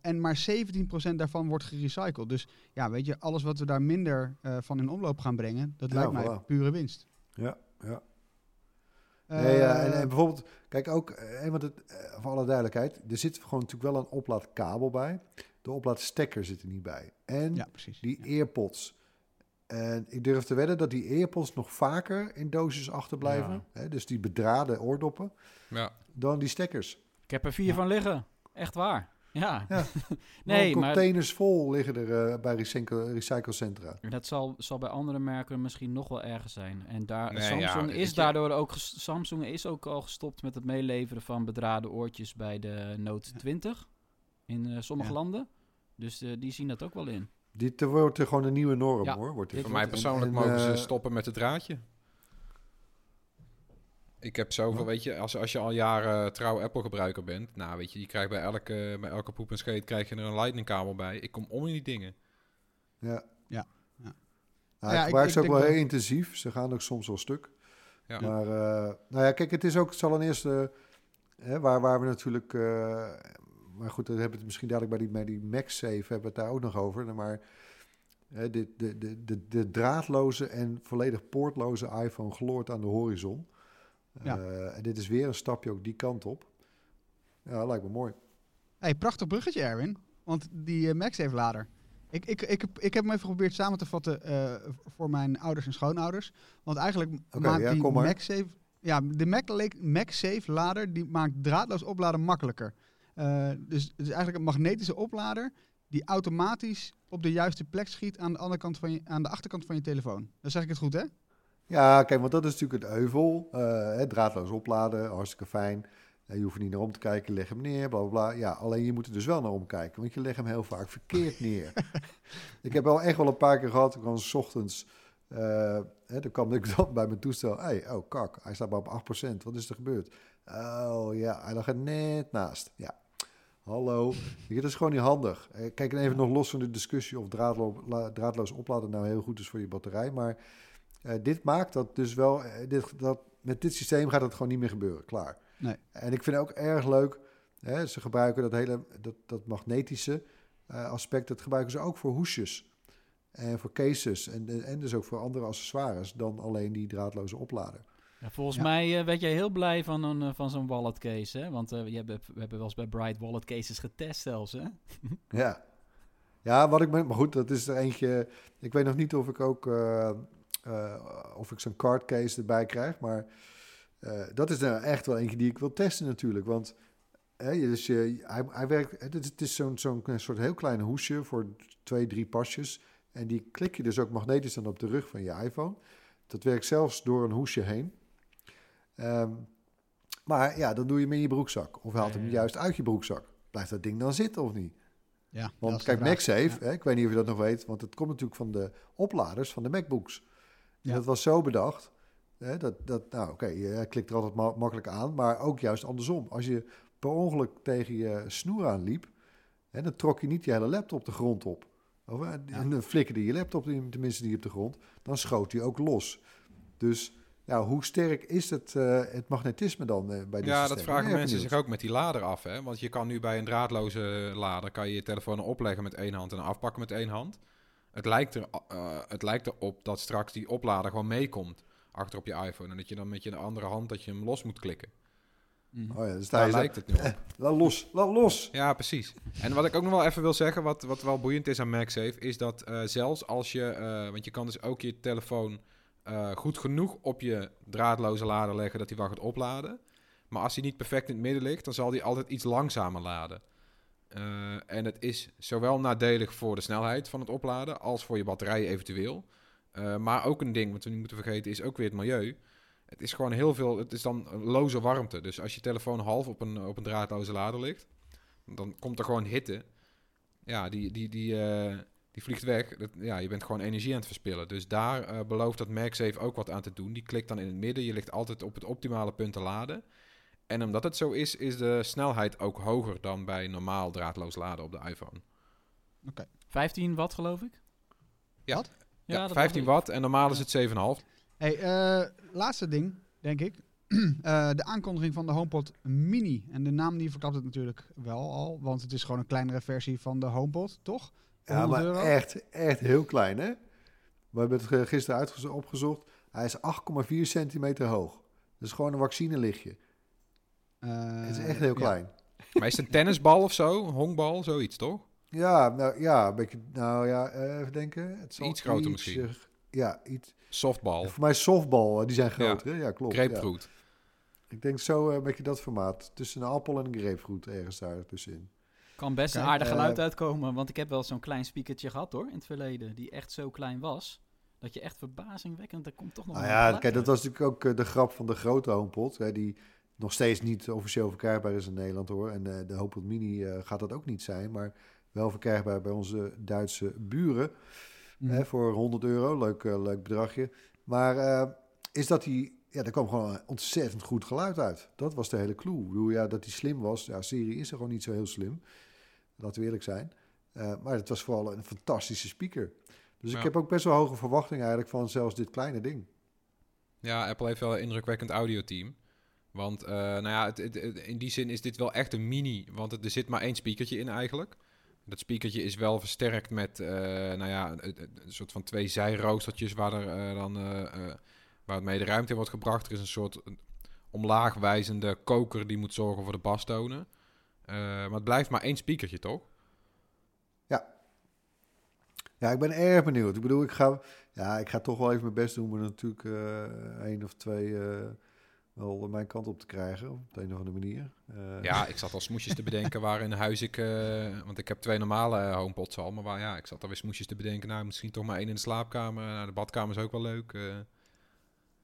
En maar 17% daarvan wordt gerecycled. Dus ja, weet je, alles wat we daar minder van in omloop gaan brengen, dat Ja, lijkt mij voilà. pure winst. Ja, ja. Eh, Nee, ja, en, en bijvoorbeeld, kijk ook, eh, want het, eh, voor alle duidelijkheid, er zit gewoon natuurlijk wel een oplaadkabel bij. De oplaadstekker zit er niet bij. En ja, precies. die earpods. En ik durf te wedden dat die earpods nog vaker in doosjes achterblijven. Hè, dus die bedraden oordoppen, Ja. dan die stekkers. Ik heb er vier Ja. van liggen. Echt waar. Ja. Ja. [LAUGHS] nee, maar containers vol liggen er eh, bij recycle, recyclecentra. dat zal, zal bij andere merken misschien nog wel erger zijn. En daar, Nee, Samsung ja, is je- daardoor ook Samsung is ook al gestopt met het meeleveren van bedraden oortjes bij de Note Ja. 20 in eh, sommige Ja. landen. Dus eh, die zien dat ook wel in. Dit wordt er gewoon een nieuwe norm Ja, hoor. Wordt dit. Voor mij persoonlijk en, mogen ze stoppen met het draadje. Ik heb zoveel, Ja. weet je, als, als je al jaren trouw Apple-gebruiker bent, nou weet je, je krijgt bij elke, bij elke poep en scheet krijg je er een lightning kabel bij. Ik kom om in die dingen. Ja. Ja, ja. Nou, Ja, ik ik- gebruik ik ze ook wel dat- heel intensief. Ze gaan ook soms wel stuk. Ja. Maar eh, nou ja, kijk, het is ook, het zal een eerste, hè, waar, waar we natuurlijk, eh, maar goed, daar hebben we het misschien dadelijk bij die, bij die MagSafe hebben we het daar ook nog over. Maar hè, de, de, de, de, de draadloze en volledig poortloze iPhone gloort aan de horizon. Ja. Eh, en dit is weer een stapje ook die kant op. Ja, lijkt me mooi. Hey, prachtig bruggetje, Erwin. Want die MagSafe lader. Ik, ik, ik, heb- ik heb hem even geprobeerd samen te vatten eh, voor mijn ouders en schoonouders. Want eigenlijk maakt ja, die. MagSafe... Ja, de Mac, MagSafe lader die maakt draadloos opladen makkelijker. Dus het is eigenlijk een magnetische oplader die automatisch op de juiste plek schiet aan de, andere kant van je, aan de achterkant van je telefoon. Dan zeg ik het goed, hè? Ja, kijk, want dat is natuurlijk het euvel. eh, hè, draadloos opladen, hartstikke fijn. Eh, je hoeft niet naar om te kijken, leg hem neer, bla bla bla. Ja, alleen je moet er dus wel naar omkijken, want je legt hem heel vaak verkeerd neer. [LAUGHS] ik heb wel echt wel een paar keer gehad, gewoon s ochtends, eh, hè, dan kwam ik dan bij mijn toestel. Hey, oh kak, hij staat maar op 8%, wat is er gebeurd? Oh ja, hij lag er net naast. Ja, hallo. Dat is gewoon niet handig. Kijk, en even nog los van de discussie of draadlo draadloos opladen nou heel goed is voor je batterij, maar... Eh, dit maakt dat dus wel, eh, dit, dat, met dit systeem gaat het gewoon niet meer gebeuren, klaar. Nee. En ik vind het ook erg leuk, hè, ze gebruiken dat hele, dat, dat magnetische eh, aspect, dat gebruiken ze ook voor hoesjes. En voor cases en, en dus ook voor andere accessoires dan alleen die draadloze oplader. Ja, volgens Ja. mij eh, werd jij heel blij van, een, van zo'n wallet case, hè? Want eh, je hebt, we hebben wel eens bij Bright wallet cases getest zelfs, hè? [LAUGHS] Ja. Ja, wat ik me, maar goed, dat is er eentje. Ik weet nog niet of ik ook eh, eh, of ik zo'n card case erbij krijg, maar eh, dat is er echt wel eentje die ik wil testen natuurlijk, want hè, dus je, hij, hij werkt. Het is, het is zo'n zo'n soort heel klein hoesje voor twee, drie pasjes en die klik je dus ook magnetisch dan op de rug van je iPhone. Dat werkt zelfs door een hoesje heen. Ehm, maar ja, dan doe je hem in je broekzak of haalt hem juist uit je broekzak. Blijft dat ding dan zitten of niet? Ja, Want kijk. MagSafe, hè, ik weet niet of je dat nog weet, want het komt natuurlijk van de opladers van de MacBooks. Ja. dat was zo bedacht, hè, dat, dat, nou oké, je klikt er altijd ma- makkelijk aan, maar ook juist andersom. Als je per ongeluk tegen je snoer aanliep, hè, dan trok je niet je hele laptop de grond op. Of, eh, En dan flikkerde je laptop tenminste die op de grond, dan schoot die ook los. Dus ja, hoe sterk is het, eh, het magnetisme dan eh, bij die Ja, dat vragen mensen zich ook met die lader af. Hè? Want je kan nu bij een draadloze lader kan je je telefoon opleggen met één hand en afpakken met één hand. Het lijkt, er, eh, het lijkt erop dat straks die oplader gewoon meekomt achter op je iPhone. En dat je dan met je andere hand dat je hem los moet klikken. Mhm. Oh ja, dus Daar lijkt het nu op. [LAUGHS] Laat los, laat los. Ja, precies. En wat ik ook nog wel even wil zeggen, wat, wat wel boeiend is aan MagSafe, is dat eh, zelfs als je, eh, want je kan dus ook je telefoon eh, goed genoeg op je draadloze lader leggen dat hij wel gaat opladen. Maar als hij niet perfect in het midden ligt, dan zal hij altijd iets langzamer laden. Eh, en het is zowel nadelig voor de snelheid van het opladen als voor je batterij eventueel. Eh, maar ook een ding wat we niet moeten vergeten is ook weer het milieu. Het is gewoon heel veel, het is dan loze warmte. Dus als je telefoon half op een, op een draadloze lader ligt, dan komt er gewoon hitte. Ja, die, die, die, eh, Die vliegt weg. Dat, ja, je bent gewoon energie aan het verspillen. Dus daar belooft dat MagSafe ook wat aan te doen. Die klikt dan in het midden. Je ligt altijd op het optimale punt te laden. En omdat het zo is, is de snelheid ook hoger dan bij normaal draadloos laden op de iPhone. 15 watt geloof ik? Ja. Wat? Ja, dat 15 dacht watt en normaal is het 7,5. Hey, eh, laatste ding, denk ik. [CLEARS THROAT] Eh, de aankondiging van de HomePod Mini. En de naam die verklapt het natuurlijk wel al. Want het is gewoon een kleinere versie van de HomePod, toch? Ja, 100 maar euro? echt, echt heel klein, hè? We hebben het eh, gisteren uitgezo- opgezocht. Hij is 8,4 centimeter hoog. Dat is gewoon een vaccinelichtje. Eh, het is echt heel ja. klein. Maar is het een tennisbal of zo? Honkbal, zoiets toch? Ja, nou ja, een beetje, nou ja, eh, even denken. Het zal Iets groter misschien. ja, iets. Softbal, Voor mij softbal, eh, die zijn groter. hè? Ja, klopt. ja. grapefruit. Ik denk zo eh, een beetje dat formaat. Tussen een appel en een grapefruit ergens daar tussenin. Kan best een aardig geluid uitkomen, want ik heb wel zo'n klein speakertje gehad hoor, in het verleden, die echt zo klein was, dat je echt verbazingwekkend, er komt toch nog Nou wel ja, kijk, dat was natuurlijk ook de grap van de grote HomePod. Hè, die nog steeds niet officieel verkrijgbaar is in Nederland hoor. En eh, de HomePod Mini eh, gaat dat ook niet zijn. Maar wel verkrijgbaar bij onze Duitse buren. Mhm. Hè, voor 100 euro, leuk, eh, leuk bedragje. Maar eh, is dat die... Ja, er kwam gewoon een ontzettend goed geluid uit. Dat was de hele clue. Ik bedoel, ja, dat die slim was. Ja, Siri is er gewoon niet zo heel slim. Laten we eerlijk zijn. Eh, maar het was vooral een fantastische speaker. Dus Ja. ik heb ook best wel hoge verwachtingen eigenlijk van zelfs dit kleine ding. Ja, Apple heeft wel een indrukwekkend audioteam. Want, eh, nou ja, het, in die zin is dit wel echt een mini. Want er zit maar één speakertje in eigenlijk. Dat speakertje is wel versterkt met, eh, nou ja, een, soort van twee zijroostertjes waar, er, eh, dan, eh, eh, waar het mee de ruimte in wordt gebracht. Er is een soort omlaagwijzende koker die moet zorgen voor de bastonen. Maar het blijft maar één speakertje, toch? Ja, ik ben erg benieuwd. Ik bedoel, ik ga, ja, ik ga toch wel even mijn best doen er natuurlijk eh één of twee wel mijn kant op te krijgen. Op de een of andere manier. Eh, Ja, ik zat al smoesjes te bedenken [LAUGHS] waar in huis ik... eh, want ik heb twee normale eh, homepods al. Maar waar, ja, ik zat alweer smoesjes te bedenken. Nou, misschien toch maar één in de slaapkamer. Nou, de badkamer is ook wel leuk. eh.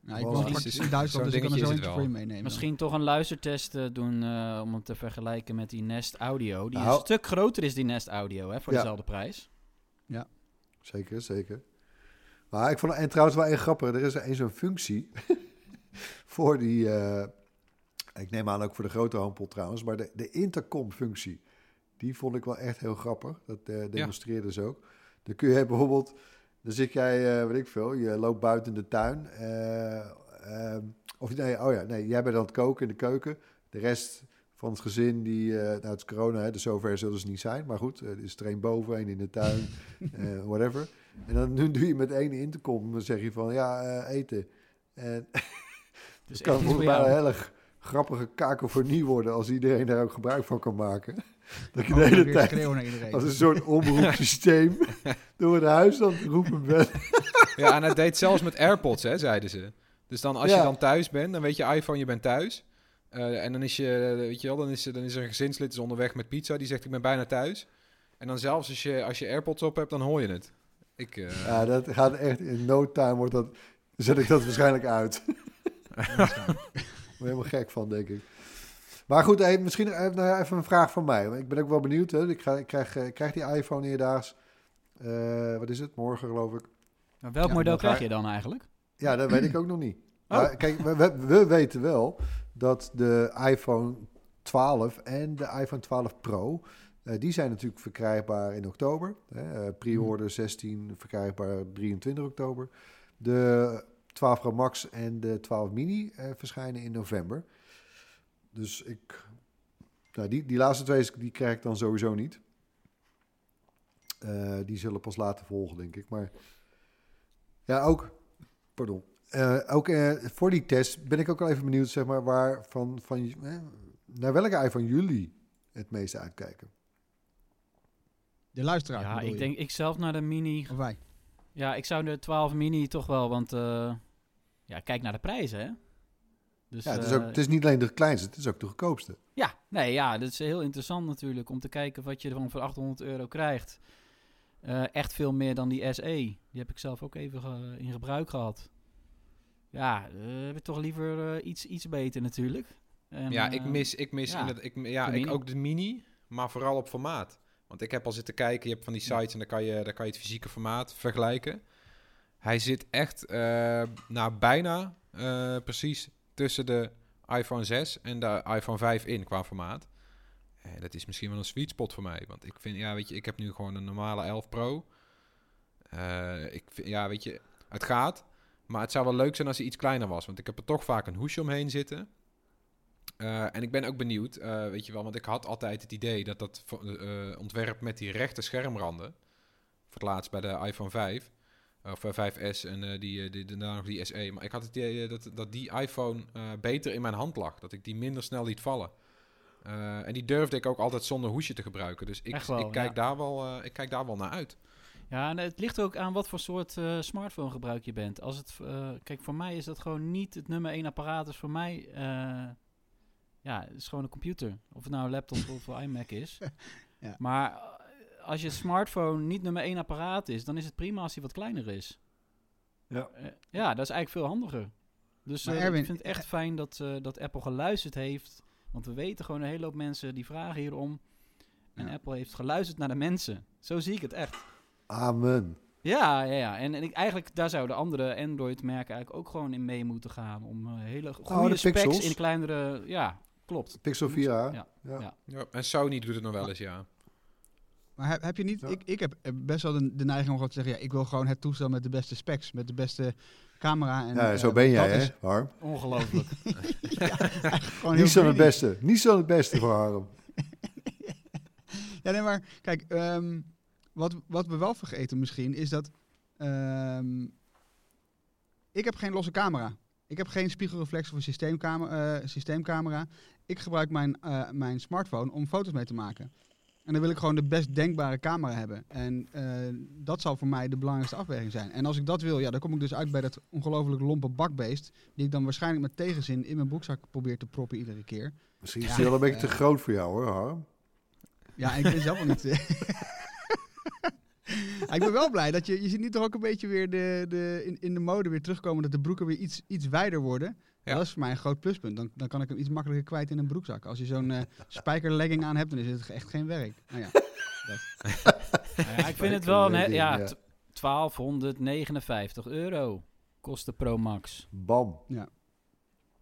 Ja, ik woon in Duitsland, dus ik kan er zo eentje voor je meenemen. Misschien toch een luistertest doen eh, om het te vergelijken met die Nest Audio. Die Nou. een stuk groter is die Nest Audio, hè, voor Ja. dezelfde prijs. Zeker, zeker. Maar ik vond en trouwens wel een grappig. Er is er een zo'n functie [LAUGHS] [LAUGHS] voor die. eh, ik neem aan ook voor de grote HomePod trouwens, maar de, de intercom-functie. Die vond ik wel echt heel grappig. Dat eh demonstreerden ze ook. Dan kun je bijvoorbeeld, dan zit jij, eh weet ik veel, je loopt buiten de tuin. eh, ehm, of nee, oh ja, nee, jij bent aan het koken in de keuken. De rest van het gezin, die, nou het is corona, hè, dus zover zullen ze niet zijn. Maar goed, er is er één boven, één in de tuin, [LAUGHS] whatever. En dan nu [LAUGHS] doe je met één intercom, dan zeg je van, ja, eten. En Dus het kan volgens mij een hele grappige kakofonie worden als iedereen daar ook gebruik van kan maken. [LAUGHS] Dat je de hele tijd schreeuwen naar iedereen. als een soort omroepsysteem [LAUGHS] door het huis aan het roepen bent. Ja, en het deed zelfs met AirPods, hè, zeiden ze. Dus dan als Ja. je dan thuis bent, dan weet je iPhone, je bent thuis. Eh, en dan is je, weet je wel, dan is, er- dan is er een gezinslid is onderweg met pizza, die zegt ik ben bijna thuis. En dan zelfs als je, als je AirPods op hebt, dan hoor je het. Ik, eh, Ja, dat gaat echt in no time wordt dat, zet ik dat waarschijnlijk uit. Daar helemaal gek van, denk ik. Maar goed, hey, misschien eh, nou even een vraag van mij. Ik ben ook wel benieuwd. Hè. Ik, ga, ik, krijg, eh, ik krijg die iPhone eerdaags. Eh, wat is het? Morgen, geloof ik. Maar welk Ja, model krijg je- je dan eigenlijk? Ja, dat weet ik ook nog niet. [CLEARS THROAT] Oh. Maar kijk, we, we, we weten wel dat de iPhone 12 en de iPhone 12 Pro... die zijn natuurlijk verkrijgbaar in oktober. Hè. Pre-order 16 verkrijgbaar 23 oktober. De 12 Pro Max en de 12 Mini eh, verschijnen in november. Dus ik... Nou, die, die laatste twee die krijg ik dan sowieso niet. Eh, die zullen pas later volgen, denk ik. Maar ja, ook... Pardon. Eh, ook eh, voor die test ben ik ook wel even benieuwd, zeg maar, waar van, van eh, naar welke iPhone jullie het meeste uitkijken. De luisteraar. Ja, ik je? denk ik zelf naar de Mini. Of wij. Ja, ik zou de 12 Mini toch wel, want eh, ja, kijk naar de prijzen, hè. Dus, Ja, het is, eh, ook, het is niet alleen de kleinste, het is ook de goedkoopste. Ja, nee, ja, dat is heel interessant natuurlijk om te kijken wat je ervan voor 800 euro krijgt. Eh, echt veel meer dan die SE. Die heb ik zelf ook even ge- in gebruik gehad. Ja, eh, heb ik toch liever eh, iets, iets beter natuurlijk. En, ja, ik mis, ik mis ja, inderdaad, ik, ja, de ik ook de mini, maar vooral op formaat. Want ik heb al zitten kijken, je hebt van die sites en dan kan je, dan kan je het fysieke formaat vergelijken. Hij zit echt eh, nou, bijna eh, precies tussen de iPhone 6 en de iPhone 5 in qua formaat. En dat is misschien wel een sweet spot voor mij. Want ik vind, ja, weet je, ik heb nu gewoon een normale 11 Pro. Eh, ik vind, ja, weet je, het gaat. Maar het zou wel leuk zijn als hij iets kleiner was. Want ik heb er toch vaak een hoesje omheen zitten. Eh, en ik ben ook benieuwd, eh, weet je wel, want ik had altijd het idee dat dat eh, ontwerp met die rechte schermranden, voor het laatst bij de iPhone 5, of eh, 5S en eh, die, eh, die, daarna nog die SE, maar ik had het idee eh, dat, dat die iPhone eh, beter in mijn hand lag, dat ik die minder snel liet vallen. Eh, en die durfde ik ook altijd zonder hoesje te gebruiken, dus ik, wel, ik, kijk, ja. daar wel, eh, ik kijk daar wel naar uit. Ja, en het ligt ook aan wat voor soort eh, smartphone gebruik je bent. Als het, eh, kijk, voor mij is dat gewoon niet het nummer één apparaat. Dus voor mij, eh, ja, het is gewoon een computer. Of het nou een laptop of een iMac is. [LAUGHS] Ja. Maar eh, als je smartphone niet nummer één apparaat is, dan is het prima als hij wat kleiner is. Ja. Eh, ja, dat is eigenlijk veel handiger. Dus eh, Erwin, ik vind het echt fijn dat, eh, dat Apple geluisterd heeft. Want we weten gewoon een hele hoop mensen die vragen hierom. En Ja. Apple heeft geluisterd naar de mensen. Zo zie ik het echt. Amen. Ja, ja, ja. En, en ik, eigenlijk daar zouden andere Android-merken eigenlijk ook gewoon in mee moeten gaan. Om eh, hele goede Oh, de specs Pixels. in kleinere... Ja, klopt. Pixel 4a. Ja. Ja. Ja. Ja, en Sony doet het nog wel eens, ja. Maar heb, heb je niet, Ja. ik, ik heb eh, best wel de, de neiging om gewoon te zeggen, ja, ik wil gewoon het toestel met de beste specs, met de beste camera. En, Ja, eh, zo ben jij, dat hè, is Harm? Ongelooflijk. [LAUGHS] [LAUGHS] gewoon heel Niet zo het beste. Niet zo het beste voor Harm. [LAUGHS] Ja, nee, maar kijk, ehm, wat, wat we wel vergeten misschien is dat ehm, ik heb geen losse camera. Ik heb geen spiegelreflex of een systeemcamera. systeemcamera. Ik gebruik mijn, eh, mijn smartphone om foto's mee te maken. En dan wil ik gewoon de best denkbare camera hebben. En eh, dat zal voor mij de belangrijkste afweging zijn. En als ik dat wil, ja, dan kom ik dus uit bij dat ongelooflijk lompe bakbeest. Die ik dan waarschijnlijk met tegenzin in mijn broekzak probeer te proppen iedere keer. Misschien is die wel een beetje te groot voor jou, hoor, Harm. Ja, ik ben zelf wel niet. eh, [LAUGHS] Ja, ik ben wel blij dat je, je ziet nu toch ook een beetje weer de, de, in, in de mode weer terugkomen dat de broeken weer iets, iets wijder worden. Ja. Dat is voor mij een groot pluspunt. Dan, dan kan ik hem iets makkelijker kwijt in een broekzak. Als je zo'n eh [LAUGHS] spijkerlegging aan hebt, dan is het echt geen werk. Nou ja, [LAUGHS] Nou ja, ik vind het wel... Een, he- ja, Ja. t- 1259 euro kost de Pro Max. Bam.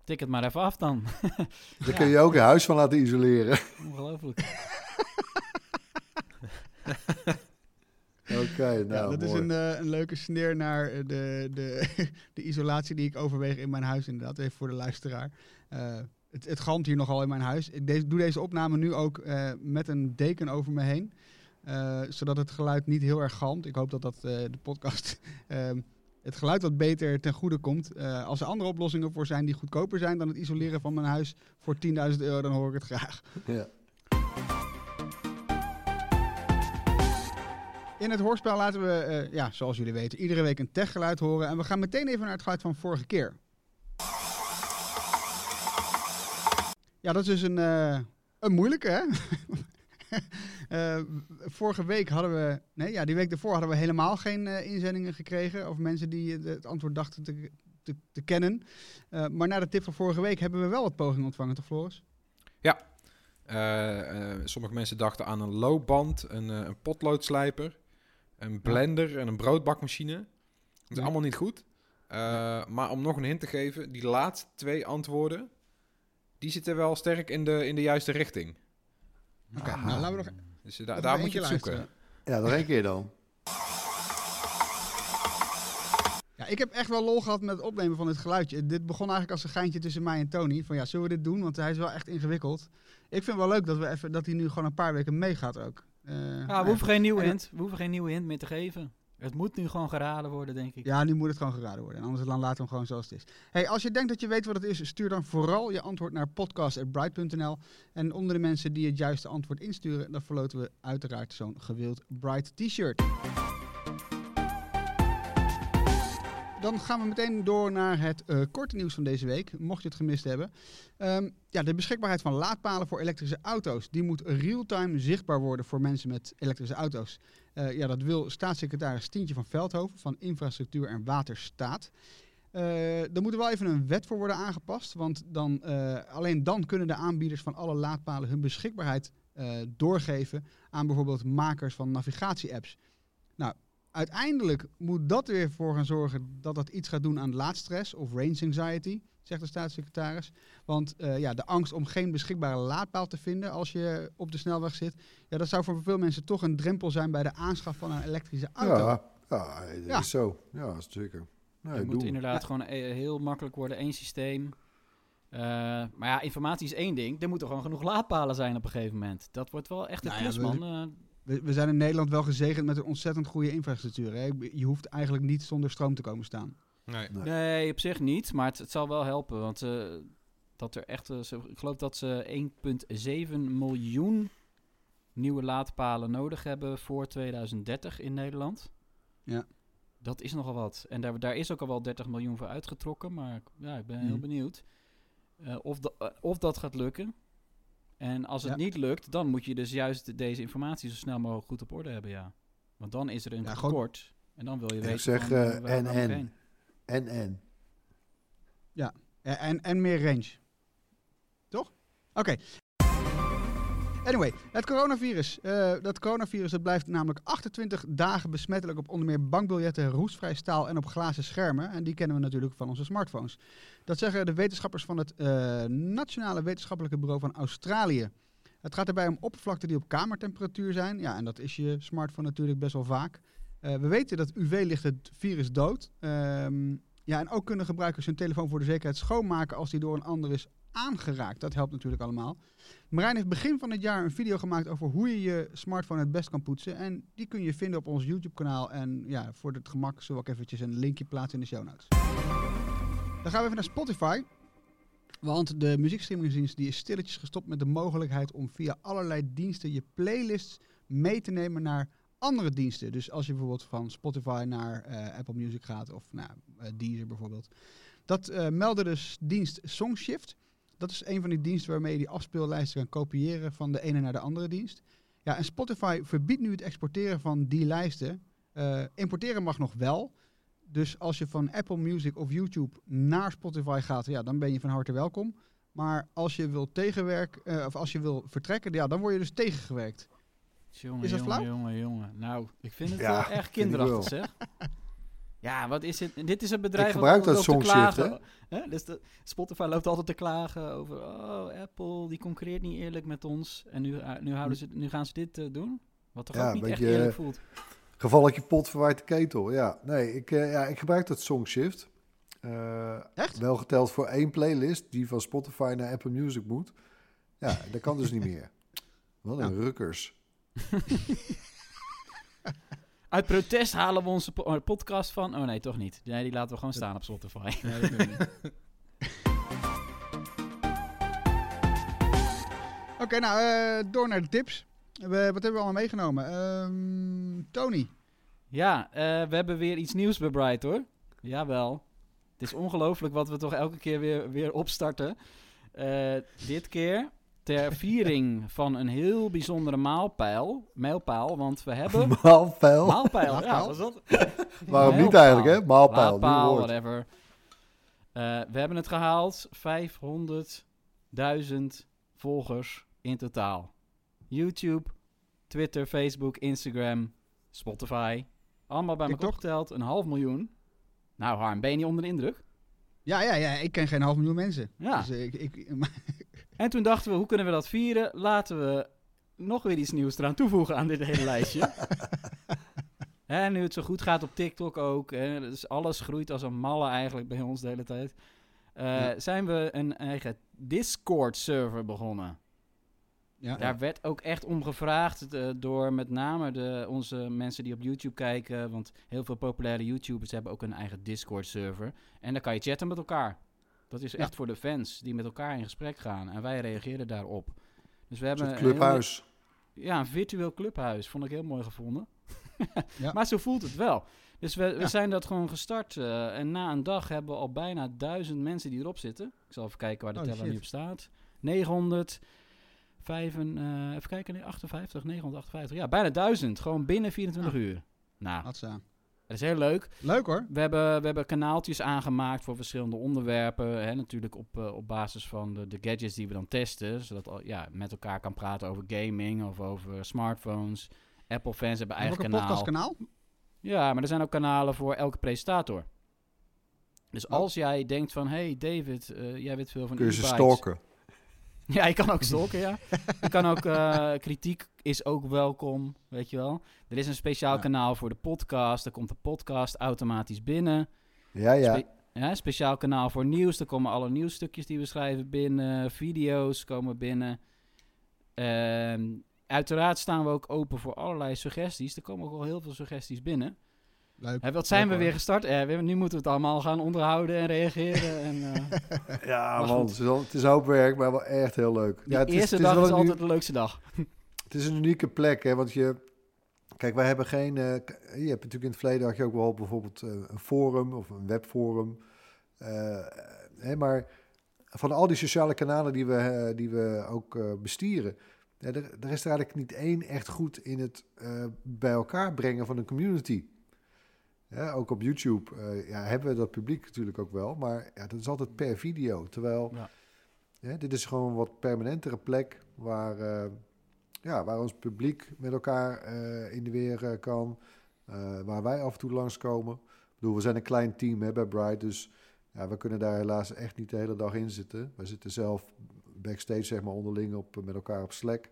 Tik het maar even af dan. [LAUGHS] Daar kun je ook een huis van laten isoleren. Ongelooflijk. Oké, nou, ja, dat is een, eh, een leuke sneer naar eh, de, de, [LAUGHS] de isolatie die ik overweeg in mijn huis. Inderdaad, even voor de luisteraar. Eh, het, het galmt hier nogal in mijn huis. Ik doe deze opname nu ook met een deken over me heen. zodat het geluid niet heel erg galmt. Ik hoop dat dat de podcast [LAUGHS] ehm, het geluid wat beter ten goede komt. Als er andere oplossingen voor zijn die goedkoper zijn dan het isoleren van mijn huis voor 10.000 euro, dan hoor ik het graag. Ja. In het hoorspel laten we, eh, ja, zoals jullie weten, iedere week een techgeluid horen. En we gaan meteen even naar het geluid van vorige keer. Ja, dat is dus een, eh, een moeilijke, hè? [LAUGHS] Eh, vorige week hadden we, nee, ja, die week daarvoor hadden we helemaal geen inzendingen gekregen. Of mensen die het antwoord dachten te, te, te kennen. Maar na de tip van vorige week hebben we wel wat pogingen ontvangen, toch Floris? Eh, sommige mensen dachten aan een loopband, een, een potloodslijper, een blender en een broodbakmachine. Dat is Ja. allemaal niet goed. Eh, Maar om nog een hint te geven, die laatste twee antwoorden, die zitten wel sterk in de, in de juiste richting. Oké, Aha. nou laten we nog Dus eh, da- we daar moet je het zoeken. luisteren. ja, nog één keer dan. Ja, ik heb echt wel lol gehad met het opnemen van dit geluidje. Dit begon eigenlijk als een geintje tussen mij en Tony. Van ja, zullen we dit doen? Want hij is wel echt ingewikkeld. Ik vind het wel leuk dat, we even, dat hij nu gewoon een paar weken meegaat ook. Eh, Ja, we hoeven geen nieuwe hint. We hoeven geen nieuwe hint meer te geven. Het moet nu gewoon geraden worden, denk ik. Ja, nu moet het gewoon geraden worden. En anders dan laten we hem gewoon zoals het is. Hey, als je denkt dat je weet wat het is, stuur dan vooral je antwoord naar podcast.bright.nl. En onder de mensen die het juiste antwoord insturen, dan verloten we uiteraard zo'n gewild Bright t-shirt. Dan gaan we meteen door naar het eh, korte nieuws van deze week, mocht je het gemist hebben. Ehm, ja, de beschikbaarheid van laadpalen voor elektrische auto's, die moet real-time zichtbaar worden voor mensen met elektrische auto's. Eh, ja, dat wil staatssecretaris Tientje van Veldhoven van Infrastructuur en Waterstaat. Eh er moet wel even een wet voor worden aangepast, want dan, alleen dan kunnen de aanbieders van alle laadpalen hun beschikbaarheid doorgeven aan bijvoorbeeld makers van navigatie-apps. Nou, uiteindelijk moet dat er weer voor gaan zorgen dat dat iets gaat doen aan laadstress of range anxiety, zegt de staatssecretaris. Want eh, ja, de angst om geen beschikbare laadpaal te vinden als je op de snelweg zit, ja, dat zou voor veel mensen toch een drempel zijn bij de aanschaf van een elektrische auto. Ja, ja, dat Ja. is zo. Ja, zeker. Nee, het moet doen. inderdaad gewoon eh, heel makkelijk worden, één systeem. Eh, maar ja, informatie is één ding. Er moeten gewoon genoeg laadpalen zijn op een gegeven moment. Dat wordt wel echt een Nou ja, klus, we- man. We, we zijn in Nederland wel gezegend met een ontzettend goede infrastructuur. Hè? Je hoeft eigenlijk niet zonder stroom te komen staan. Nee. Nee. nee, op zich niet. Maar het, het zal wel helpen. Want eh, dat er echt... eh, ik geloof dat ze 1,7 miljoen nieuwe laadpalen nodig hebben voor 2030 in Nederland. Ja. Dat is nogal wat. En daar, daar is ook al wel 30 miljoen voor uitgetrokken. Maar ja, ik ben heel Mhm. benieuwd eh, of, da- of dat gaat lukken. En als het Ja. niet lukt, dan moet je dus juist deze informatie zo snel mogelijk goed op orde hebben, ja. Want dan is er een Ja, gewoon- tekort. En dan wil je Ik weten zeg, van, eh, waar- waar en, ik en. En, en. En, en, en meer range. Toch? Oké. Anyway, het coronavirus. Eh, dat coronavirus dat blijft namelijk 28 dagen besmettelijk op onder meer bankbiljetten, roestvrij staal en op glazen schermen. En die kennen we natuurlijk van onze smartphones. Dat zeggen de wetenschappers van het eh, Nationale Wetenschappelijke Bureau van Australië. Het gaat erbij om oppervlakten die op kamertemperatuur zijn. Ja, en dat is je smartphone natuurlijk best wel vaak. Eh, we weten dat UV-licht het virus dood. Ehm, ja, en ook kunnen gebruikers hun telefoon voor de zekerheid schoonmaken als die door een ander is aangeraakt. Dat helpt natuurlijk allemaal. Marijn heeft begin van het jaar een video gemaakt over hoe je je smartphone het best kan poetsen. En die kun je vinden op ons YouTube-kanaal. En ja, voor het gemak zullen we ook eventjes een linkje plaatsen in de show notes. Dan gaan we even naar Spotify. Want de muziekstreamingsdienst die is stilletjes gestopt met de mogelijkheid om via allerlei diensten je playlists mee te nemen naar andere diensten. Dus als je bijvoorbeeld van Spotify naar eh, Apple Music gaat of nou, eh, Deezer bijvoorbeeld. Dat eh meldde dus dienst Songshift. Dat is een van die diensten waarmee je die afspeellijsten kan kopiëren van de ene naar de andere dienst. Ja, en Spotify verbiedt nu het exporteren van die lijsten. Eh, importeren mag nog wel. Dus als je van Apple Music of YouTube naar Spotify gaat, ja, dan ben je van harte welkom. Maar als je wil tegenwerken, eh, of als je wil vertrekken, ja, dan word je dus tegengewerkt. Jongen, Is dat jongen, flauw? jongen, jongen. Nou, ik vind het Ja, wel ik kinderachtig, zeg. [LAUGHS] Ja, wat is het? Dit is een bedrijf Ik gebruik dat Songshift, klagen. Hè? Dus de, Spotify loopt altijd te klagen over... Oh, Apple, die concurreert niet eerlijk met ons. En nu, eh, nu, houden ze, nu gaan ze dit eh, doen? Wat toch Ja, ook niet een echt beetje, eerlijk voelt. Gevalletje pot verwijt de ketel. Ja, nee, ik, eh, ja, ik gebruik dat Songshift. Eh Echt? Wel geteld voor één playlist die van Spotify naar Apple Music moet. Ja, dat kan dus niet meer. Wat een Ja. rukkers. [LAUGHS] Uit protest halen we onze po- eh, podcast van... Oh nee, toch niet. Nee, die laten we gewoon staan op Spotify. Dat niet. [LAUGHS] Oké, nou, eh, door naar de tips. We, wat hebben we allemaal meegenomen? Ehm, Tony. Ja, eh, we hebben weer iets nieuws bij Bright hoor. Jawel. Het is ongelooflijk wat we toch elke keer weer, weer opstarten. Eh, dit keer ter [LAUGHS] viering van een heel bijzondere maalpijl. Mijlpaal, want we hebben... [LAUGHS] Maalpijl. Maalpijl, ja, Maalpaal? was dat? [LAUGHS] Waarom niet eigenlijk, hè? Maalpijl, woord. whatever. Eh, we hebben het gehaald. 500.000 volgers in totaal. YouTube, Twitter, Facebook, Instagram, Spotify. Allemaal bij elkaar opgeteld. Een half miljoen. Nou Harm, ben je niet onder de indruk? Ja, ja, ja, ik ken geen half miljoen mensen. Ja. Dus, eh, ik, ik, En toen dachten we, hoe kunnen we dat vieren? Laten we nog weer iets nieuws eraan toevoegen aan dit hele [LAUGHS] lijstje. En nu het zo goed gaat op TikTok ook, hè, dus alles groeit als een malle eigenlijk bij ons de hele tijd. eh, Ja. Zijn we een eigen Discord-server begonnen. ja, Daar werd ook echt om gevraagd eh, door met name de, onze mensen die op YouTube kijken. Want heel veel populaire YouTubers hebben ook een eigen Discord-server. En dan kan je chatten met elkaar. Dat is Ja. echt voor de fans die met elkaar in gesprek gaan. En wij reageren daarop. Dus we Een hebben een clubhuis. ja, een virtueel clubhuis. Vond ik heel mooi gevonden. [LAUGHS] Ja. Maar zo voelt het wel. Dus we, we Ja. zijn dat gewoon gestart. eh, en na een dag hebben we al bijna duizend mensen die erop zitten. Ik zal even kijken waar de Oh, teller shit. nu op staat. 900. Vijven, eh, even kijken, nee, 58, 958. Ja, bijna 1000. Gewoon binnen 24 Ah. uur. Nou, Hatsa. Dat is heel leuk. Leuk hoor. We hebben, we hebben kanaaltjes aangemaakt voor verschillende onderwerpen. Hè, natuurlijk op, eh, op basis van de, de gadgets die we dan testen. Zodat al, ja, met elkaar kan praten over gaming of over smartphones. Apple-fans hebben Ook eigen een kanaal. podcastkanaal? Ja, maar er zijn ook kanalen voor elke presentator. Dus Oh. als jij denkt van... Hey David, eh, jij weet veel van Kun je ze stalken. [LAUGHS] Ja, je kan ook stalken, ja. Je kan ook... eh, kritiek is ook welkom, weet je wel. Er is een speciaal Ja. kanaal voor de podcast. Er komt de podcast automatisch binnen. Ja, ja. Spe- ja, speciaal kanaal voor nieuws. Er komen alle nieuwsstukjes die we schrijven binnen. Video's komen binnen. Ehm, uiteraard staan we ook open voor allerlei suggesties. Er komen ook al heel veel suggesties binnen. Leuk. Hè, wat zijn Leuk, we weer gestart, Erwin? Nu moeten we het allemaal gaan onderhouden en reageren. En, eh, [LAUGHS] Ja, man, goed. het is, het is hoop werk, maar wel echt heel leuk. die ja, het is, eerste het is dag wel is altijd de leukste dag. [LAUGHS] Het is een unieke plek, hè, want je... Kijk, wij hebben geen... eh, je hebt natuurlijk in het verleden had je ook wel bijvoorbeeld eh, een forum of een webforum. Eh, hè, maar van al die sociale kanalen die we, eh, die we ook eh, bestieren... Ja, er, er is er eigenlijk niet één echt goed in het eh, bij elkaar brengen van een community. Ja, ook op YouTube eh, ja, hebben we dat publiek natuurlijk ook wel, maar ja, dat is altijd per video. Terwijl Ja. dit is gewoon een wat permanentere plek waar, eh, ja, waar ons publiek met elkaar eh, in de weer kan. waar wij af en toe langskomen. Ik bedoel, we zijn een klein team hè, bij Bright, dus ja, we kunnen daar helaas echt niet de hele dag in zitten. We zitten zelf backstage zeg maar onderling op, met elkaar op Slack.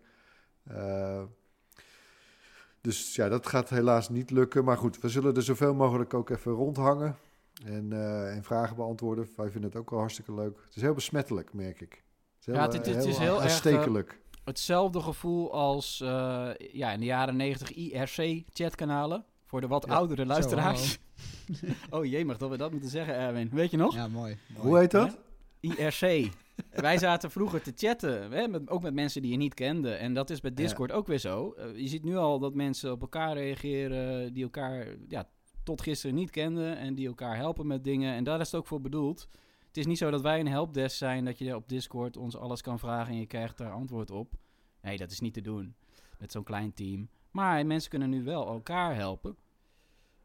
Dus ja, dat gaat helaas niet lukken. Maar goed, we zullen er zoveel mogelijk ook even rondhangen. En, eh, en vragen beantwoorden. Wij vinden het ook wel hartstikke leuk. Het is heel besmettelijk, merk ik. Het is heel, Ja, het- het- het is heel erg, aanstekelijk. Hetzelfde gevoel als eh, ja, in de jaren 90 IRC-chatkanalen. Voor de wat Ja. oudere luisteraars. [LAUGHS] oh jee, mag dat we dat moeten zeggen, Erwin? Weet je nog? Ja, mooi. mooi. Hoe heet dat? IRC. [LAUGHS] Wij zaten vroeger te chatten, hè, met, ook met mensen die je niet kende. En dat is bij Discord ook weer zo. Eh, je ziet nu al dat mensen op elkaar reageren die elkaar ja, tot gisteren niet kenden en die elkaar helpen met dingen. En daar is het ook voor bedoeld. Het is niet zo dat wij een helpdesk zijn, dat je op Discord ons alles kan vragen en je krijgt daar antwoord op. Nee, dat is niet te doen met zo'n klein team. Maar mensen kunnen nu wel elkaar helpen.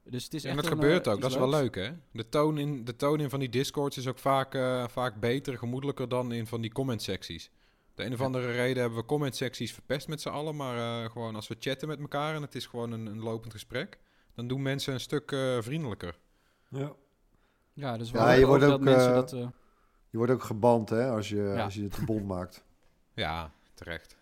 Dus het is En echt dat een, gebeurt eh, ook, dat is wel leuk hè. De toon in, de toon in van die discords is ook vaak, eh, vaak beter, gemoedelijker dan in van die comment secties. De een of andere reden hebben we comment secties verpest met z'n allen, maar eh, gewoon als we chatten met elkaar en het is gewoon een, een lopend gesprek, dan doen mensen een stuk eh, vriendelijker. Ja. Ja, dus Ja, je wordt dat ook, dat... Je wordt ook geband hè, als je, Ja. als je het bond maakt. Ja, terecht.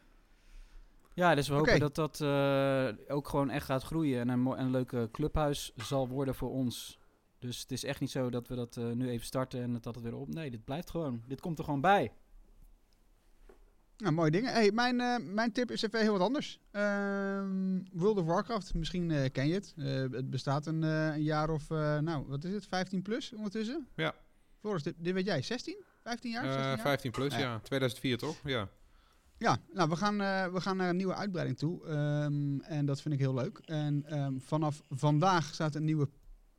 Ja, dus we hopen dat dat eh, ook gewoon echt gaat groeien en een, een leuke clubhuis zal worden voor ons. Dus het is echt niet zo dat we dat eh, nu even starten en dat het weer op. Nee, dit blijft gewoon. Dit komt er gewoon bij. Nou, mooie dingen. Hey, mijn, eh, mijn tip is even heel wat anders. Ehm, World of Warcraft, misschien ken je het. Eh, het bestaat een, eh, een jaar of, eh, nou, wat is het, 15 plus ondertussen? Ja. Floris, dit, dit weet jij, 16? 15 jaar? 16 Eh, jaar? 15 plus, Ja. ja. 2004 toch? Ja. Ja, nou, we gaan, eh, we gaan naar een nieuwe uitbreiding toe. ehm, en dat vind ik heel leuk. En ehm, vanaf vandaag staat een nieuwe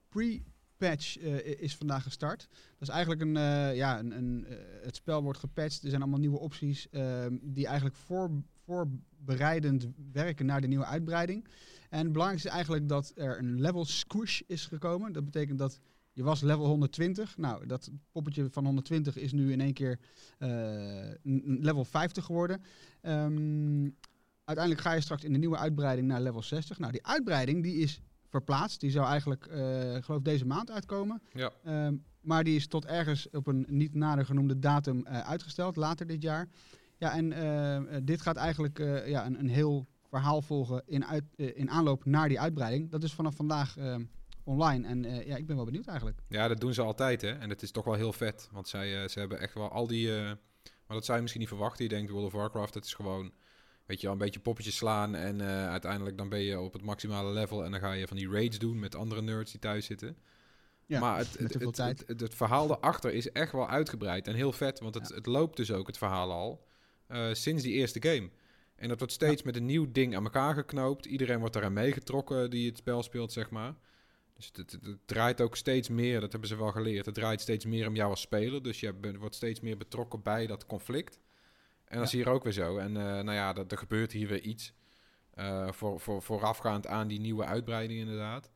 pre-patch eh, is vandaag gestart. Dat is eigenlijk een, eh, ja, een, een, het spel wordt gepatcht. Er zijn allemaal nieuwe opties ehm, die eigenlijk voor, voorbereidend werken naar de nieuwe uitbreiding. En het belangrijkste is eigenlijk dat er een level squish is gekomen. Dat betekent dat je was level 120. Nou, dat poppetje van 120 is nu in één keer eh, level 50 geworden. Ehm, uiteindelijk ga je straks in de nieuwe uitbreiding naar level 60. Nou, die uitbreiding die is verplaatst. Die zou eigenlijk, eh geloof deze maand uitkomen. Ja. Ehm, maar die is tot ergens op een niet nader genoemde datum eh, uitgesteld, later dit jaar. Ja, en dit gaat eigenlijk ja, een, een heel verhaal volgen in, uit, in aanloop naar die uitbreiding. Dat is vanaf vandaag eh, online. En eh, ja, ik ben wel benieuwd eigenlijk. Ja, dat doen ze altijd, hè. En het is toch wel heel vet. Want zij, eh, ze hebben echt wel al die... eh, maar dat zou je misschien niet verwachten. Je denkt World of Warcraft, het is gewoon... Weet je wel, een beetje poppetjes slaan. En uiteindelijk dan ben je op het maximale level. En dan ga je van die raids doen met andere nerds die thuis zitten. Ja, maar het, met het, tijd. het, verhaal erachter is echt wel uitgebreid en heel vet. Want het, Ja. het loopt dus ook, het verhaal al, sinds die eerste game. En dat wordt steeds met een nieuw ding aan elkaar geknoopt. Iedereen wordt daaraan meegetrokken die het spel speelt, zeg maar. Dus het, het- het- het draait ook steeds meer, dat hebben ze wel geleerd. Het draait steeds meer om jou als speler. Dus je bent- wordt steeds meer betrokken bij dat conflict. En dat is hier ook weer zo. En eh, nou ja, dat, er gebeurt hier weer iets. eh, voor, voor, voorafgaand aan die nieuwe uitbreiding inderdaad.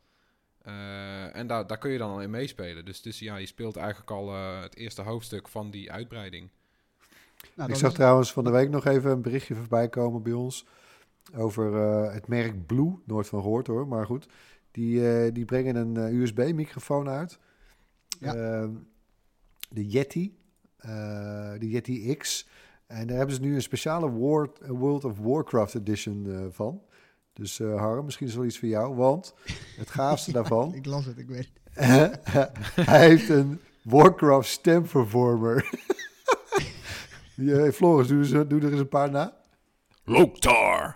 Eh, en daar, daar kun je dan al in meespelen. Dus, dus ja, je speelt eigenlijk al het eerste hoofdstuk van die uitbreiding. Nou, ik zag is- trouwens van de week nog even een berichtje voorbij komen bij ons. Over eh, het merk Blue. Nooit van gehoord hoor, maar goed. Die, eh, die brengen een eh, USB-microfoon uit. Ja. Ehm, de Yeti. eh, de Yeti X. En daar hebben ze nu een speciale War- World of Warcraft edition eh, van. Dus eh Harm, misschien is het wel iets voor jou. Want het gaafste [LAUGHS] daarvan... Ik las het, ik weet. [LAUGHS] hij heeft een Warcraft stem performer. [LAUGHS] Die, eh, Floris, doe, eens- doe er eens een paar na. Loktar!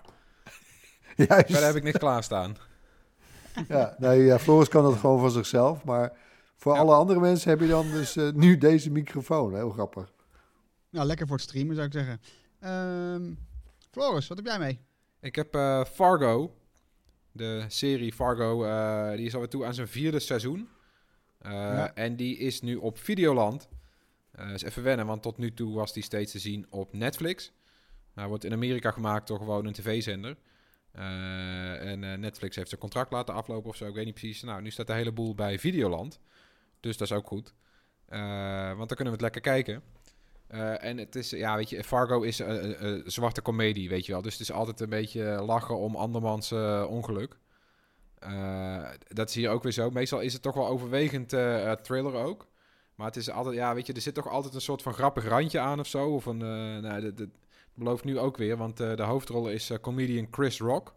Juist. Verder heb ik niks klaarstaan. [LAUGHS] Ja, nee, ja, Floris kan dat gewoon van zichzelf. Maar voor Ja. alle andere mensen heb je dan dus eh, nu deze microfoon. Heel grappig. Nou, lekker voor het streamen zou ik zeggen. Ehm Floris, wat heb jij mee? Ik heb eh, Fargo. De serie Fargo, eh, die is alweer toe aan zijn vierde seizoen. Eh, Ja. En die is nu op Videoland. Eh is even wennen, want tot nu toe was die steeds te zien op Netflix. Hij wordt in Amerika gemaakt door gewoon een tv-zender. Eh, en eh, Netflix heeft zijn contract laten aflopen of zo, ik weet niet precies. Nou, nu staat de hele boel bij Videoland. Dus dat is ook goed. Eh, want dan kunnen we het lekker kijken. En het is, ja, weet je, Fargo is een zwarte komedie, weet je wel. Dus het is altijd een beetje lachen om andermans ongeluk. Dat is hier ook weer zo. Meestal is het toch wel overwegend thriller ook. Maar het is altijd, ja, weet je, er zit toch altijd een soort van grappig randje aan of zo. Of een, nou, belooft nu ook weer, want eh, de hoofdrol is eh, comedian Chris Rock.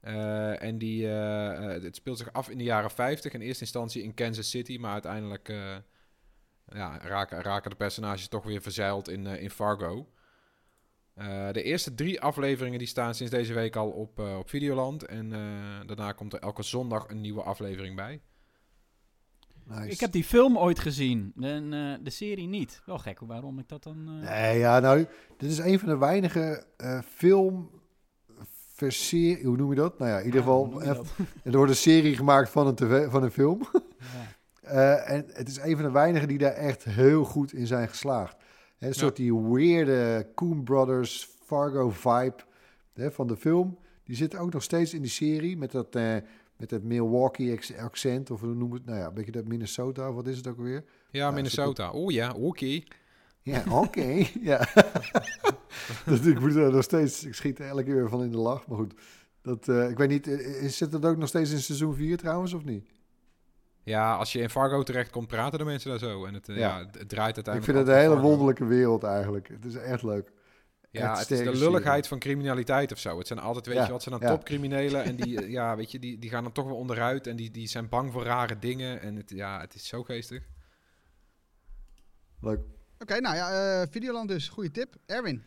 Eh, en die, het speelt zich af in de jaren 50. In eerste instantie in Kansas City, maar uiteindelijk ja, raken, raken de personages toch weer verzeild in, in Fargo. De eerste drie afleveringen die staan sinds deze week al op, op Videoland. En daarna komt er elke zondag een nieuwe aflevering bij. Nice. Ik heb die film ooit gezien, en, eh, de serie niet. Wel gek waarom ik dat dan... eh, Nee, ja, nou, dit is een van de weinige eh film... verserie- Hoe noem je dat? Nou ja, in ieder ja, geval... dat? [LAUGHS] er wordt een serie gemaakt van een, tv, van een film. Ja. [LAUGHS] En het is een van de weinigen die daar echt heel goed in zijn geslaagd. Hè, een soort die weirde Coen Brothers Fargo vibe van de film. Die zit ook nog steeds in die serie met dat, met dat Milwaukee ex- accent. Of hoe noem het? Nou ja, een beetje dat Minnesota. Of wat is het ook weer? Ja, Ja, Minnesota. Oh ja, oké. Ja, oké. [LAUGHS] ja. [LAUGHS] dat, ik moet er nog steeds... Ik schiet er elke keer weer van in de lach. Maar goed. Dat, eh, ik weet niet, eh, is- zit het ook nog steeds in seizoen 4 trouwens, of niet? Ja, als je in Fargo terecht komt, praten de mensen daar zo. En het, eh, Ja. ja. het, het draait uiteindelijk. Ik vind het een hele wonderlijke wereld eigenlijk. Het is echt leuk. Ja, het is de lulligheid van criminaliteit of zo. Het zijn altijd, weet Ja, je wat, zijn dan ja. topcriminelen. En die, [LAUGHS] eh, ja, weet je, die, die gaan dan toch wel onderuit. En die, die zijn bang voor rare dingen. En het, ja, het is zo geestig. Leuk. Oké, nou ja, eh, Videoland dus. Goede tip. Erwin.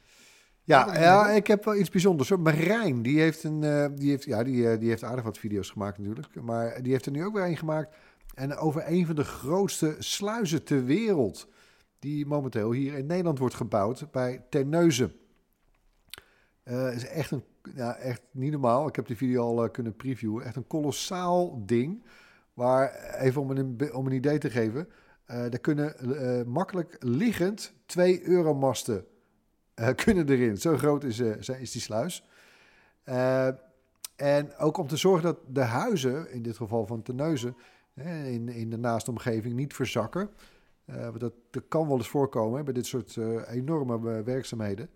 Ja, ja, ik heb wel iets bijzonders. hoor. Marijn, die heeft, een, eh, die, heeft, ja, die, die heeft aardig wat video's gemaakt natuurlijk. Maar die heeft er nu ook weer een gemaakt. En over een van de grootste sluizen ter wereld. Die momenteel hier in Nederland wordt gebouwd bij Terneuzen. Eh is echt, een, ja, echt niet normaal. Ik heb die video al eh, kunnen previewen. Echt een kolossaal ding. Waar, even om een, om een idee te geven. eh daar kunnen makkelijk liggend twee euromasten [LAUGHS] kunnen erin. Zo groot is, is die sluis. En ook om te zorgen dat de huizen, in dit geval van Terneuzen, hè, in, in de naaste omgeving niet verzakken. Want dat, kan wel eens voorkomen bij dit soort enorme werkzaamheden.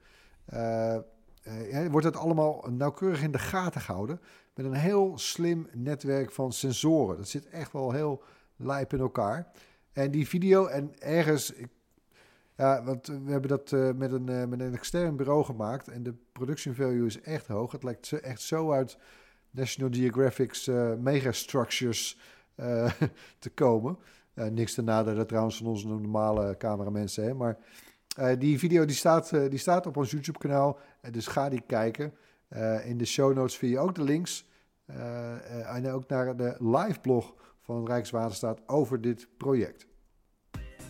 Eh, wordt het allemaal nauwkeurig in de gaten gehouden. Met een heel slim netwerk van sensoren. Dat zit echt wel heel lijp in elkaar. En die video, en ergens, ja, want we hebben dat eh, met, een, eh, met een extern bureau gemaakt. En de production value is echt hoog. Het lijkt echt zo uit National Geographic's eh, megastructures [LAUGHS] te komen. Niks te nadelen trouwens van onze normale cameramensen. Hè? Maar die video die staat, die staat op ons YouTube kanaal. Eh, dus ga die kijken. Eh, in de show notes vind je ook de links. Eh, eh, en ook naar de live blog van Rijkswaterstaat over dit project.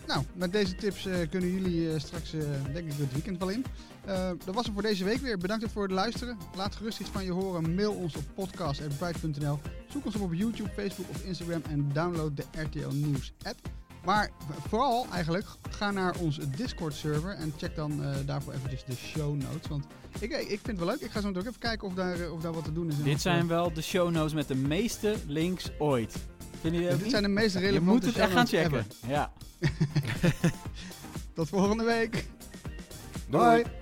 Nou, met deze tips eh, kunnen jullie eh, straks, eh, denk ik, het weekend wel in. Eh, dat was het voor deze week weer. Bedankt voor het luisteren. Laat gerust iets van je horen. Mail ons op podcast.bright.nl. Zoek ons op op YouTube, Facebook of Instagram en download de RTL Nieuws app. Maar vooral eigenlijk, ga naar onze Discord server en check dan eh, daarvoor eventjes de show notes. Want ik, ik vind het wel leuk. Ik ga zo meteen even kijken of daar, eh, of daar wat te doen is. Dit zijn eh, wel de show notes met de meeste links ooit. Vinden jullie ook Dit niet? zijn de meest Je relevante moet het echt gaan checken. Ja. [LAUGHS] Tot volgende week. Bye.